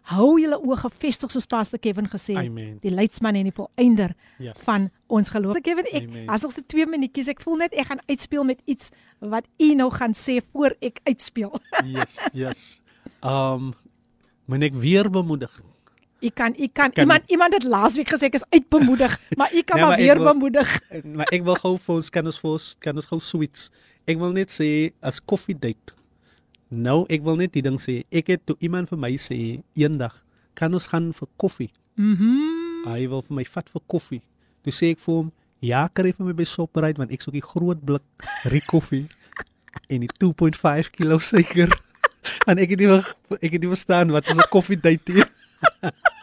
Hou julle oë gefestig soos Pastor Kevin gesê het. Amen. Die leidsman en die volëinder Yes. van ons geloof. Pastor Kevin, ek Amen. as ons se 2 minuutjies, ek voel net ek gaan uitspeel met iets wat u nou gaan sê voor ek uitspeel. <laughs> Yes, yes. Um moet ek weer bemoedig. U kan u kan, Kan- iemand iemand het laasweek gesê ek is uitbemoedig, <laughs> maar u kan Nee, maar maar ek weer wil- bemoedig. Maar ek wil gou vir ons kan ons vir ons kan ons gou sweets. Ek wil net sê as koffie date. Nou, ek wil net die ding sê. Ek het toe iemand vir my sê eendag kan ons gaan vir koffie. Mhm. Hy wil vir my vat vir koffie. Toe sê ek vir hom, ja, kry vir my by Shoprite want ek soek die groot blik rie koffie en die 2.5 kg suiker. <laughs> en ek het nie ek het nie verstaan wat is 'n koffie date nie. <laughs>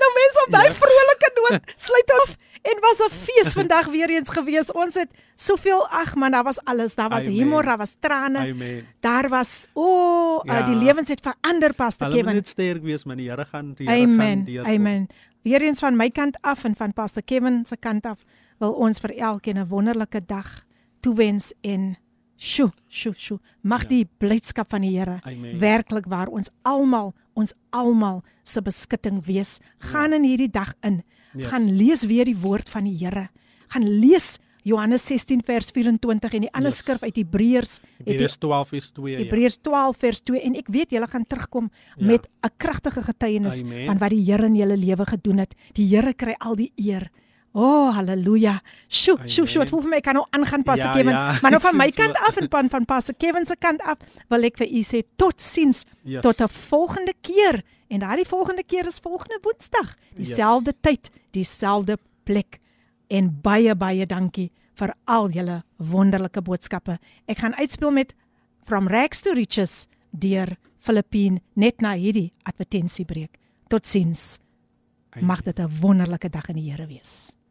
Nou mense op daai vrolike noot <laughs> sluit af en was 'n fees vandag weer eens gewees. Ons het soveel ag man, daar was alles. Daar was Amen. humor, daar was trane. Amen. Daar was o, oh, uh, Ja. die lewens het verander Hulle moet Kevin. net sterk wees, man. Die Here gaan die Here gaan Amen. deur. Amen. Weer eens van my kant af en van Pastor Kevin se kant af wil ons vir elkeen 'n wonderlike dag toewens en sjo, sjo, sjo. Mag Ja. die blydskap van die Here Amen. werklik waar ons almal, ons almal se beskutting wees. Gaan in hierdie dag in. Yes. Gaan lees weer die woord van die Here. Gaan lees Johannes 16 vers 24 en die ander Yes. skrif uit Hebreërs Hebreërs 12 is 2. Ja. Hebreërs 12 vers 2 en ek weet julle gaan terugkom Ja. met 'n kragtige getuienis Amen. van wat die Here in julle lewe gedoen het. Die Here kry al die eer. O, oh, haleluja. Sjoe, sjoe, sjoe, dit voel vir my kan nou aangaan Pastor Ja, Kevin, ja, maar nou van my <laughs> kant af en van van Pastor Kevin se kant af wil ek vir u sê totsiens Yes. tot 'n volgende keer. En daardie volgende keer is volgende Woensdag, dieselfde tyd, dieselfde plek. En baie baie dankie vir al julle wonderlike boodskappe. Ek gaan uitspeel met From Rags to Riches deur Filippine net na hierdie advertensiebreek. Totsiens. Mag dit 'n wonderlike dag in die Here wees.